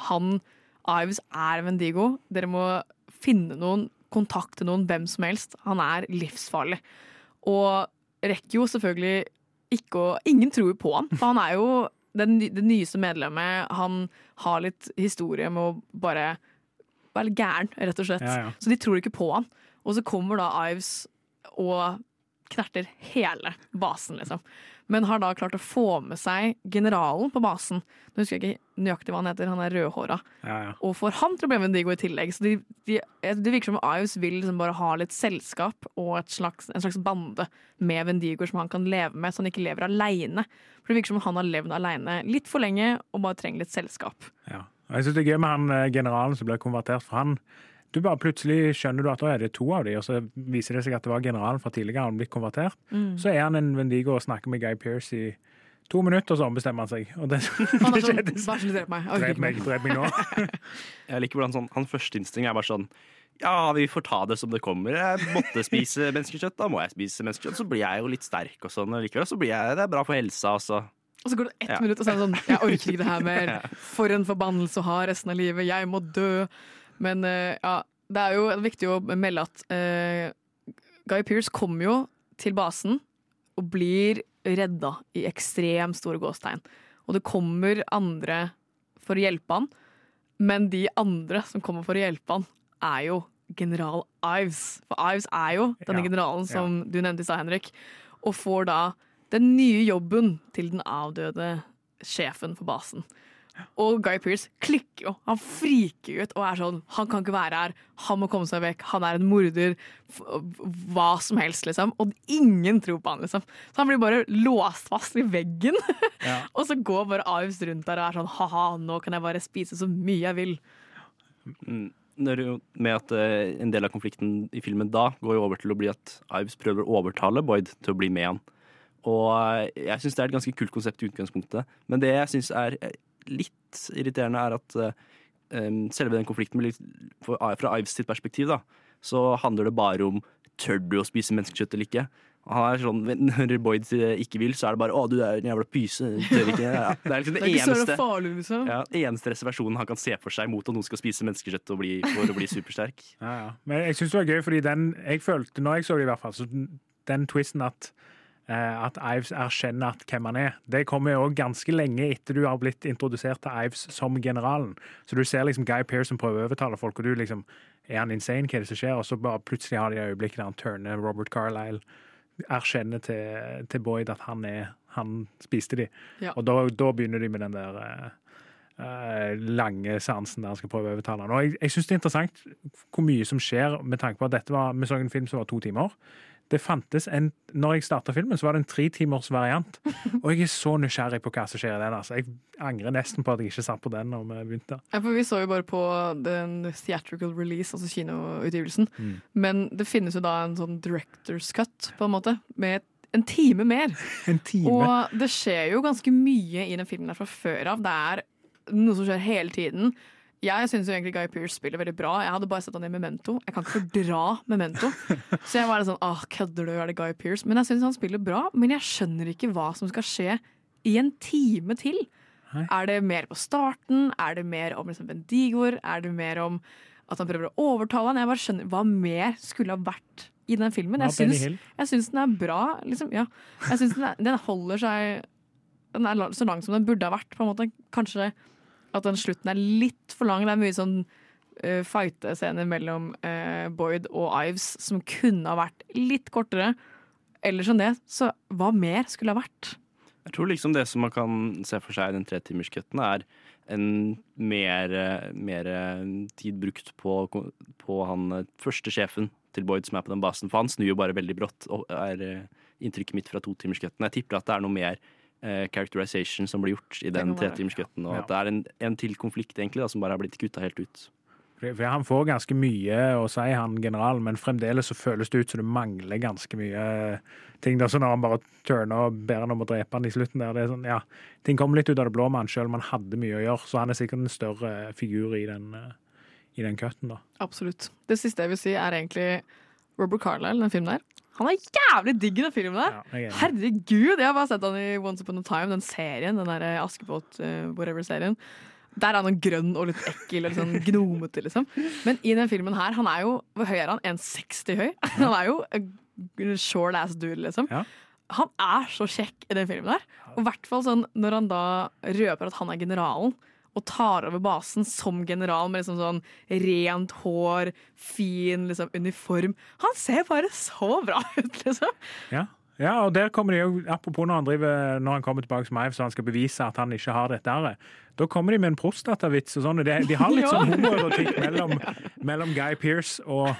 han, Ives, er Vendigo. Dere må finne noen, kontakte noen, hvem som helst. Han er livsfarlig. Og rekker jo selvfølgelig ikke å Ingen tror på han, for han er jo den, det nyeste medlemmet. Han har litt historie med å bare være litt gæren, rett og slett. Ja, ja. Så de tror ikke på han. Og så kommer da Ives og knerter hele basen, liksom. Men har da klart å få med seg generalen på basen. Nå husker jeg ikke nøyaktig hva han heter, han er rødhåra. Ja, ja. Og får han til å bli med Vendigo i tillegg. Så de, de, det virker som om Ives vil liksom bare ha litt selskap og et slags, en slags bande med Vendigo som han kan leve med, så han ikke lever aleine. For det virker som han har levd aleine litt for lenge og bare trenger litt selskap. Ja. Og Jeg synes det er gøy med han eh, generalen som ble konvertert, for han du bare Plutselig skjønner du at da er det to av dem, og så viser det seg at det var generalen fra tidligere han blitt konvertert. Mm. Så er han en Vendigo og snakker med Guy Pearce i to minutter, og så ombestemmer han seg. Og det, Han er det sånn skjedde- Vær så snill, drep meg. Jeg Drep meg, drep meg nå. Jeg liker hvordan sånn, Han første instinkt er bare sånn Ja, vi får ta det som det kommer. Jeg måtte spise menneskekjøtt, da må jeg spise menneskekjøtt. Så blir jeg jo litt sterk og sånn. og Likevel så blir jeg Det er bra for helsa, og så Og så går det ett Ja. minutt, og så er det sånn Jeg orker ikke det her mer. For en forbannelse å ha resten av livet. Jeg må dø. Men eh, ja, det er jo viktig å melde at uh, Guy Pearce kommer jo til basen og blir redda i ekstremt store gåstegn. Og det kommer andre for å hjelpe han, men de andre som kommer for å hjelpe han, er jo general Ives. For Ives er jo denne Ja, generalen som du nevnte i stad, Henrik. og får da den nye jobben til den avdøde sjefen for basen. Og Guy Pearce klikker jo. Han friker ut og er sånn Han kan ikke være her. Han må komme seg vekk. Han er en morder. Hva som helst, liksom. Og ingen tror på han, liksom. Så han blir bare låst fast i veggen. og så går bare Ives rundt der og er sånn ha-ha, nå kan jeg bare spise så mye jeg vil. Mm. Med at eh, En del av konflikten i filmen da går jo over til å bli at Ives prøver å overtale Boyd til å bli med han. Og eh, jeg syns det er et ganske kult konsept i utgangspunktet. Men det jeg syns er eh, litt irriterende, er at eh, selve den konflikten blir litt, for- Fra Ives sitt perspektiv, da, så handler det bare om tør du å spise menneskekjøtt eller ikke. Og Han er sånn, Når Boyd ikke vil, så er det bare 'Å, du er en jævla pyse'. Tør ikke. Ja, det er liksom det, Det er ikke eneste farlig, liksom. ja, eneste reservasjonen han kan se for seg mot at noen skal spise menneskekjøtt og bli, for å bli supersterk. Ja, ja. Men jeg syns det var gøy, fordi den jeg følte, når jeg så det i hvert fall, så den, twisten at at Ives erkjenner at hvem han er. Det kommer jo ganske lenge etter du har blitt introdusert til Ives som generalen. Så du ser liksom Guy Pearson prøve å overtale folk, og du liksom Er han insane? Hva er det som skjer? Og så bare plutselig har de øyeblikket der han turner Robert Carlisle, erkjenner til, til Boyd at han er Han spiste de. Ja. Og da, da begynner de med den der eh, eh, lange seansen der han skal prøve å overtale han. Og jeg, jeg syns det er interessant hvor mye som skjer, med tanke på at dette var, vi så en film som var to timer. Det fantes en, når jeg starta filmen, så var det en tretimers variant. Og jeg er så nysgjerrig på hva som skjer i den. altså. Jeg angrer nesten på at jeg ikke satt på den når vi begynte. Ja, for Vi så jo bare på den theatrical release, altså kinoutgivelsen. Mm. Men det finnes jo da en sånn director's cut, på en måte, med en time mer. En time? Og det skjer jo ganske mye i den filmen der fra før av. Det er noe som skjer hele tiden. Jeg syns egentlig Guy Pearce spiller veldig bra. Jeg hadde bare sett han i Memento. Jeg kan ikke fordra Memento. Så jeg var litt sånn Åh, kødder du? Er det Guy Pearce? Men jeg syns han spiller bra. Men jeg skjønner ikke hva som skal skje i en time til. Er det mer på starten? Er det mer om liksom Bendigoer? Er det mer om at han prøver å overtale han? Jeg bare skjønner Hva mer skulle ha vært i den filmen? Jeg syns, den er bra. Liksom, ja. Jeg syns den, den holder seg Den er så lang som den burde ha vært. På en måte. Kanskje at den slutten er litt for lang. Det er mye sånn uh, fight-scener mellom uh, Boyd og Ives som kunne ha vært litt kortere. Ellers enn det, så hva mer skulle ha vært? Jeg tror liksom det som man kan se for seg i den tretimerscutten, er en mer, eh, mer eh, tid brukt på, på han eh, første sjefen til Boyd som er på den basen. For han snur jo bare veldig brått, og er eh, inntrykket mitt fra totimerscutten. Jeg tipper at det er noe mer eh, characterization som blir gjort i den tretimerscutten, og Ja. at det er en, en til konflikt egentlig da, som bare har blitt kutta helt ut. For han får ganske mye å si, han generalen, men fremdeles så føles det ut som det mangler ganske mye ting. Da, så når han bare turner og ber han om å drepe han i slutten der, det er sånn, ja, ting kommer litt ut av det blå med han selv man hadde mye å gjøre, så han er sikkert en større figur i den, eh, i den cutten da. Absolutt. Det siste jeg vil si, er egentlig Robert Carlyle, den filmen der. Han er jævlig digg i den filmen der! jeg er. Herregud! Jeg har bare sett han i Once Upon a Time, den serien. Den der eh, Askepott, uh, whatever-serien. Der er han grønn og litt ekkel og litt sånn gnomete, liksom. Men i den filmen her, han er jo Hvor høy er han? 1,60 høy? Han er jo short ass dude, liksom. Han er så kjekk i den filmen der. Og i hvert fall sånn når han da røper at han er generalen. Og tar over basen som general med liksom sånn rent hår, fin liksom, uniform. Han ser bare så bra ut, liksom. Ja. ja, og der kommer de jo, apropos når han, driver, når han kommer tilbake som Ive, så han skal bevise at han ikke har dette her. Da kommer de med en prostatavits og sånn. De, de har litt sånn homoerotikk mellom, mellom Guy Pearce og,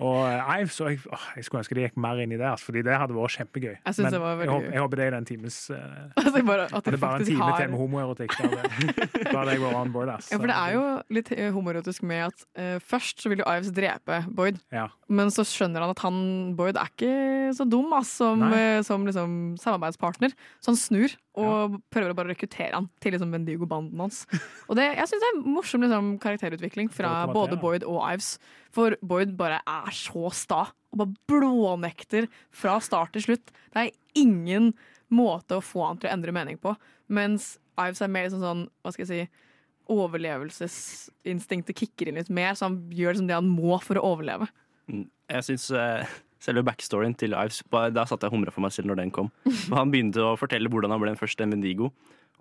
og eh, så jeg, åh, jeg skulle ønske de gikk mer inn i det, altså, fordi det hadde vært kjempegøy. Jeg synes Men det var veldig jeg, håper, jeg håper det er den times uh, Altså, bare at de Det bare en time har- til med homoerotikk. Da hadde- jeg vært on board. ass. Ja, for det er jo litt eh, homoerotisk med at uh, først så vil jo Ives drepe Boyd, Ja. men så skjønner han at han, Boyd er ikke så dum ass, som, Nei. eh, som liksom, samarbeidspartner, så han snur og prøver å bare rekruttere han til liksom Bendigo-banden hans. Og det, jeg syns det er morsom liksom, karakterutvikling fra både. Boyd og Ives, for Boyd bare er så sta og bare blånekter fra start til slutt. Det er ingen måte å få han til å endre mening på, mens Ives er mer liksom sånn, hva skal jeg si overlevelsesinstinktet kicker inn litt mer, så han gjør liksom det han må for å overleve. Mm. Jeg syns uh, selve backstoryen til Ives Da satt jeg og humra for meg selv når den kom. Han begynte å fortelle hvordan han ble den første Mendigo,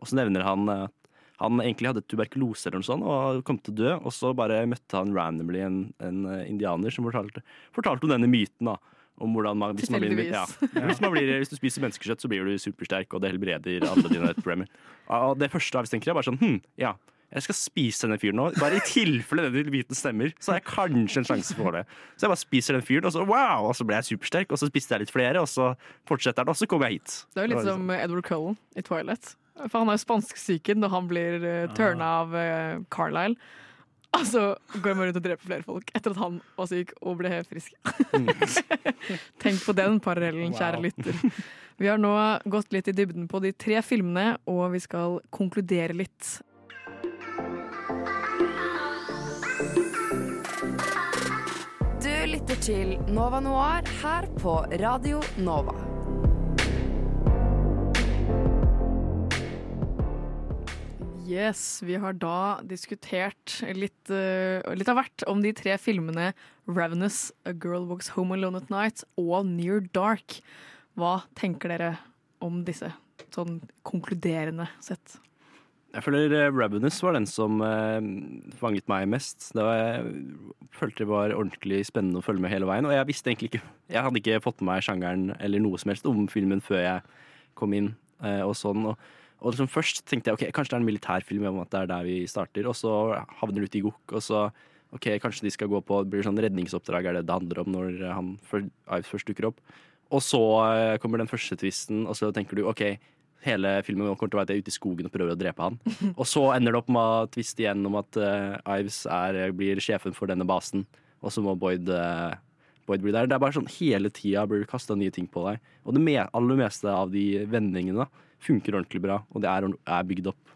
og så nevner han at han egentlig hadde tuberkulose eller noe sånt og kom til å dø, og så bare møtte han randomly en, en eh, indianer som fortalte, fortalte om denne myten. da Om hvordan man, hvis, man blir, ja, hvis, man blir, hvis du spiser menneskekjøtt, så blir du supersterk, og det helbreder alle dine problemer. Og det første jeg tenker, er bare sånn hm, ja, jeg skal spise denne fyren nå. Bare i tilfelle denne biten stemmer, så har jeg kanskje en sjanse for det. Så jeg bare spiser den fyren, og så wow, og så ble jeg supersterk, og så spiste jeg litt flere, og så fortsetter den, og så kommer jeg hit. Det er jo litt som Edward Cullen i Twilight. For han har jo spansksyken når han blir uh, turna av uh, Carlisle. Altså går han rundt og dreper flere folk etter at han var syk og ble helt frisk. Tenk på den parallellen, kjære Wow. lytter. Vi har nå gått litt i dybden på de tre filmene, og vi skal konkludere litt. Du lytter til Nova Noir her på Radio Nova. Yes, vi har da diskutert litt, uh, litt av hvert om de tre filmene Ravenous, A Girl Walks Home Alone at Night og Near Dark. Hva tenker dere om disse, sånn konkluderende sett? Jeg føler eh, Ravenous var den som uh, fanget meg mest. Det var, jeg følte det var ordentlig spennende å følge med hele veien. Og jeg visste egentlig ikke Jeg hadde ikke fått med meg sjangeren eller noe som helst om filmen før jeg kom inn. og sånn. Og, og liksom først tenkte jeg ok, kanskje det er en militærfilm om at det er der vi starter. Og så havner du ute i gokk, og så ok, kanskje de skal gå på det blir sånn redningsoppdrag, er det det handler om når han Ives først dukker opp. Og så eh, kommer den første tvisten, og så tenker du OK, hele filmen kommer til å være at jeg er ute i skogen og prøver å drepe han. Og så ender det opp med å tviste igjen om at uh, Ives er, blir sjefen for denne basen, og så må Boyd, uh, Boyd bli der. Det er bare sånn hele tida blir det kasta nye ting på deg. Og det aller meste av de vendingene da, funker ordentlig bra, og det er, er bygd opp.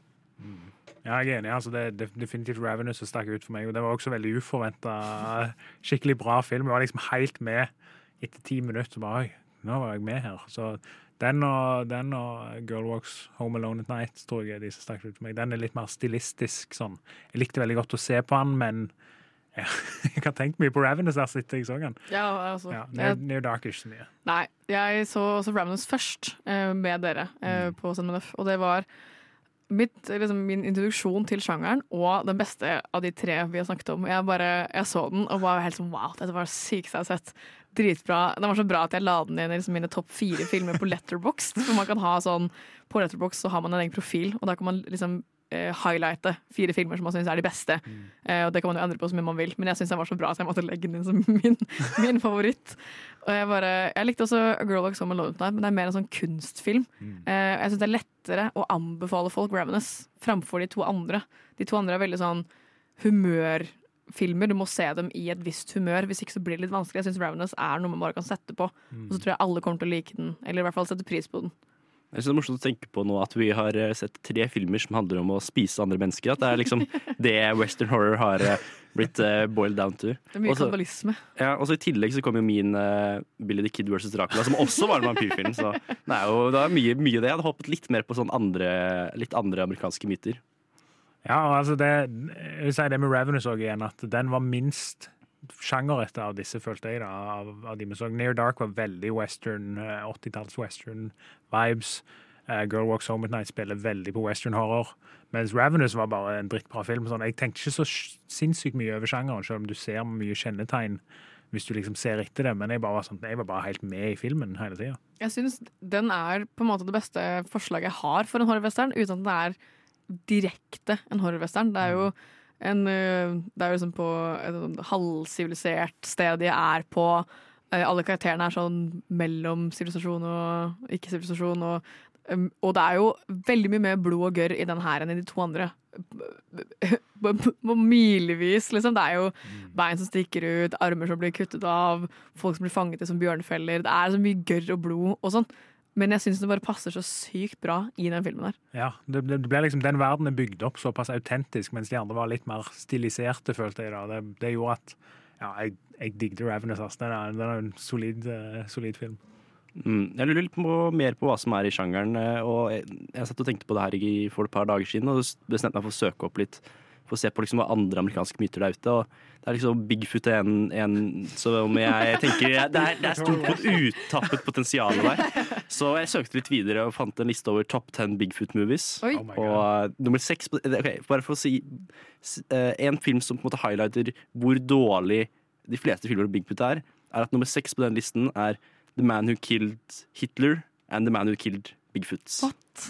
Ja, jeg er enig. altså Det er definitivt Ravenous som stakk ut for meg. og Det var også veldig uforventa. Skikkelig bra film. Jeg var liksom helt med etter ti minutter. bare, nå var jeg med her. Så den og, den og Girl Walks Home Alone at Night tror jeg er de som stakk ut for meg. Den er litt mer stilistisk sånn. Jeg likte veldig godt å se på den, men jeg, jeg har tenkt mye på Ravenous der siden jeg så den. Ja, altså. Ja, Near, Near Dark ikke så mye. nei, jeg så også Ravenous først eh, med dere eh, på Cinemanef, og det var mitt, liksom, min introduksjon til sjangeren og den beste av de tre vi har snakket om. Jeg bare, jeg så den og var helt sånn wow, dette var det sykeste jeg har sett. Dritbra. Den var så bra at jeg la den inn i liksom, mine topp fire filmer på Letterboxd. For man kan ha sånn, På Letterboxd så har man en egen profil, og da kan man liksom highlighte fire filmer som man syns er de beste. Eh, og det kan man jo endre på så mye man vil, men jeg syns den var så bra at jeg måtte legge den inn som min, min favoritt. Og jeg, bare, jeg likte også A Girl Like Someone Alone Tonight, men det er mer en sånn kunstfilm. Eh, jeg syns det er lettere å anbefale folk Ravenous framfor de to andre. De to andre er veldig sånn humørfilmer. Du må se dem i et visst humør, hvis ikke så blir det litt vanskelig. Jeg syns Ravenous er noe man bare kan sette på, og så tror jeg alle kommer til å like den, eller i hvert fall sette pris på den. Jeg synes det er morsomt å tenke på nå at vi har eh, sett tre filmer som handler om å spise andre mennesker. At det er liksom det western horror har eh, blitt eh, boiled down to. Det er mye Også- kannibalisme. Ja, og så I tillegg så kom jo min uh, Billy the Kid versus Dracula, som også var en vampyrfilm. Så det er jo det er mye, mye det. Jeg hadde håpet litt mer på sånn andre, litt andre amerikanske myter. Ja, og altså det, jeg vil si det med Ravenous også igjen, at den var minst sjangerrette av disse, følte jeg. da, av, av de vi så. Near Dark var veldig western, eh, 80-talls western vibes. Uh, Girl Walks Home at Night spiller veldig på western horror. Mens Ravenous var bare en drittbra film. Sånn, jeg tenkte ikke så sinnssykt mye over sjangeren, selv om du ser mye kjennetegn hvis du liksom ser etter det. Men jeg, bare var sånn, jeg var bare helt med i filmen hele tida. Jeg syns den er på en måte det beste forslaget jeg har for en horrorwestern, uten at den er direkte en horrorwestern. Det er jo en øh, Det er jo liksom på et sånn halvsivilisert sted de er på. Eh, Alle karakterene er sånn mellom sivilisasjon og ikke-sivilisasjon. Og, og det er jo veldig mye mer blod og gørr i den her enn i de to andre. På milevis, liksom. Det er jo bein som stikker ut, armer som blir kuttet av, folk som blir fanget i som bjørnfeller. Det er så mye gørr og blod og sånn. Men jeg syns det bare passer så sykt bra i den filmen der. Ja, det, det det ble liksom, Den verden er bygd opp såpass autentisk, mens de andre var litt mer stiliserte, følte jeg. da. Det, det gjorde at ja, jeg, jeg digget Ravenous. ass. Den er, den er en solid, uh, solid film. Mm. Jeg lurer litt på, mer på hva som er i sjangeren. eh, og Jeg, jeg satt og tenkte på det her i, for et par dager siden og bestemte meg for å søke opp litt. Å se på liksom hva andre amerikanske myter der ute. Og det er liksom Bigfoot er en, en som jeg tenker Det er, det er stort uttappet potensial der. Så jeg søkte litt videre og fant en liste over top ten Bigfoot-movies. Oh og uh, nummer seks okay, Bare for å si eh, En film som på en måte highlighter hvor dårlig de fleste filmer om Bigfoot er, er at nummer seks på den listen er The Man Who Killed Hitler and The Man Who Killed Bigfoot.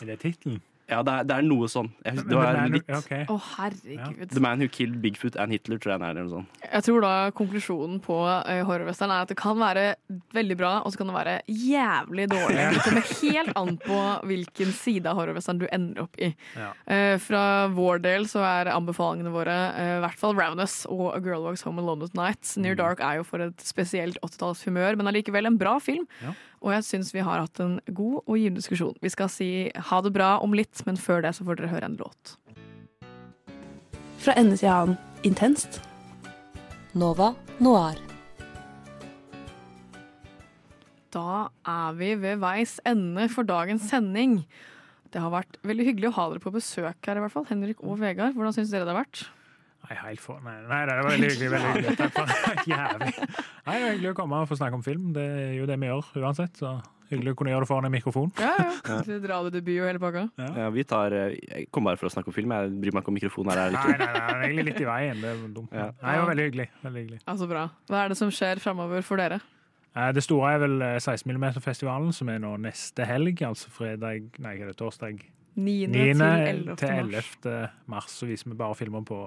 Er det tittelen? Ja, det er, det er noe sånn. Jeg, det var litt. Å, herregud. The Man Who Killed Bigfoot and Hitler, tror jeg den er. Eller noe sånt. Jeg tror da konklusjonen på uh, horrorwestern er at det kan være veldig bra, og så kan det være jævlig dårlig. Det kommer helt an på hvilken side av horrorwestern du ender opp i. Ja. Uh, fra vår del så er anbefalingene våre uh, i hvert fall Ravenous og A Girl Walks Home Alone at Night. Near Dark er jo for et spesielt 80-tallshumør, men allikevel en bra film. Ja. Og jeg syns vi har hatt en god og givende diskusjon. Vi skal si ha det bra om litt, men før det så får dere høre en låt. Fra ende til annen intenst. Nova Noir. Da er vi ved veis ende for dagens sending. Det har vært veldig hyggelig å ha dere på besøk her, i hvert fall. Henrik og Vegard. Hvordan syns dere det har vært? Nei, helt for, nei, nei, det var veldig hyggelig. veldig hyggelig. Takk for Jævlig. Nei, det var hyggelig å komme og få snakke om film. Det er jo det vi gjør uansett. Så hyggelig å kunne gjøre det foran en mikrofon. Ja, ja. Dra det debut og hele pakka. Ja, vi tar, eh, jeg kom bare for å snakke om film. Jeg bryr meg ikke om mikrofonen er her Nei, eller nei, ikke. nei, det er egentlig litt i veien. Det er dumt. Ja. Nei, det var veldig hyggelig. Veldig hyggelig. Altså bra. Hva er det som skjer framover for dere? Eh, Det store er vel eh, 16 mm-festivalen, som er nå neste helg, altså fredag Nei, er det, torsdag 9. 9. til 11. til mars. 11. mars. Så viser vi bare filmer på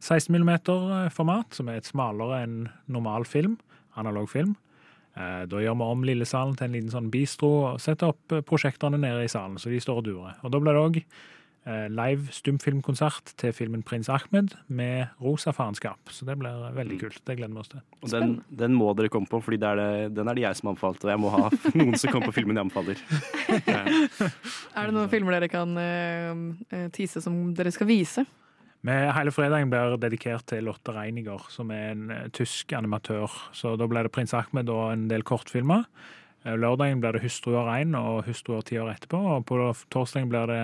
16 mm-format, som er et smalere enn normal film. Analog film. Eh, Da gjør vi om Lillesalen til en liten sånn bistro og setter opp prosjektene prosjekterne nede i salen, så de står og durer. Og da blir det òg live stumfilmkonsert til filmen 'Prins Ahmed' med rosa faenskap. Så det blir eh, veldig kult. Det gleder vi oss til. Og den, den må dere komme på, det, den er det jeg som anbefalte. Og jeg må ha noen som kommer på filmen jeg anbefaler. Er det noen filmer dere kan uh, tease som dere skal vise? Med hele fredagen blir dedikert til Lotte Reiniger, som er en eh, tysk animatør. Så da blir det Prins Ahmed og en del kortfilmer. Eh, Lørdagen blir det Hustruer Rein og Hustruer ti år etterpå. Og på torsdagen blir det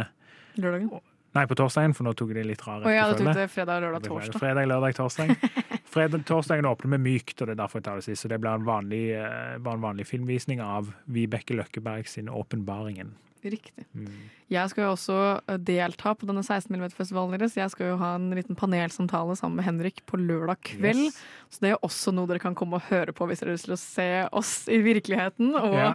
Lørdagen? Nei, på torsdagen, for nå tok jeg det litt rare. Oh, ja, du tok det fredag, lørdag, torsdag. Fredag, lørdag, torsdag. Fredag, torsdagen åpner med mykt, og det er derfor jeg tar det sist. Så det blir en vanlig, eh, en vanlig filmvisning av Vibeke Løkkeberg sin 'Åpenbaringen'. Riktig. Mm. Jeg skal jo også eh, delta på denne 16 mm-festivalen deres. Jeg skal jo ha en liten panelsamtale sammen med Henrik på lørdag kveld. Yes. Så det er også noe dere kan komme og høre på hvis dere har lyst til å se oss i virkeligheten. Og Ja.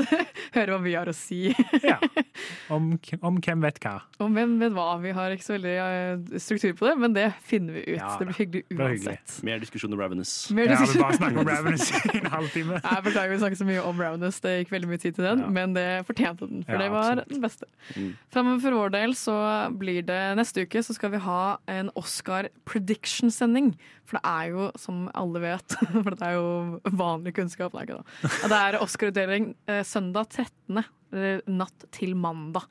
høre hva vi har å si. Om, om hvem vet hva. Om hvem vet hva? Vi har ikke så veldig eh, struktur på det, men det finner vi ut. Ja, det blir hyggelig uansett. blir. Mer diskusjon om Ravenous. Mer Ja, vi bare snakker om Ravenous i en halvtime. Jeg beklager vi snakket så mye om Ravenous. Det gikk veldig mye tid til den, men det fortjente den. For Ja, det var absolutt. den beste. Mm. Fremover for vår del så blir det neste uke så skal vi ha en Oscar prediction-sending. For det er jo, som alle vet, for det er jo vanlig kunnskap, det er ikke det. Det er Oscar-utdeling eh, søndag 13. Eller natt til mandag.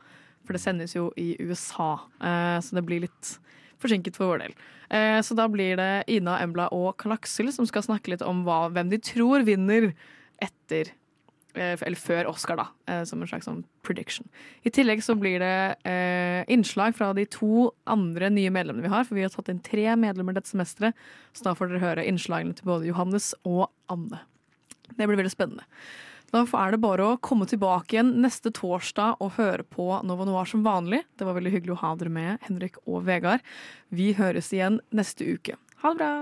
For det sendes jo i USA, eh, så det blir litt forsinket for vår del. Eh, så da blir det Ina, Embla og Karl Aksel som skal snakke litt om hva, hvem de tror vinner etter eller før Oscar, da, eh, som en slags sånn prediction. I tillegg så blir det eh, innslag fra de to andre nye medlemmene vi har, for vi har tatt inn tre medlemmer dette semesteret, så da får dere høre innslagene til både Johannes og Anne. Det blir veldig spennende. Da er det bare å komme tilbake igjen neste torsdag og høre på Nova Noir som vanlig. Det var veldig hyggelig å ha dere med, Henrik og Vegard. Vi høres igjen neste uke. Ha det bra!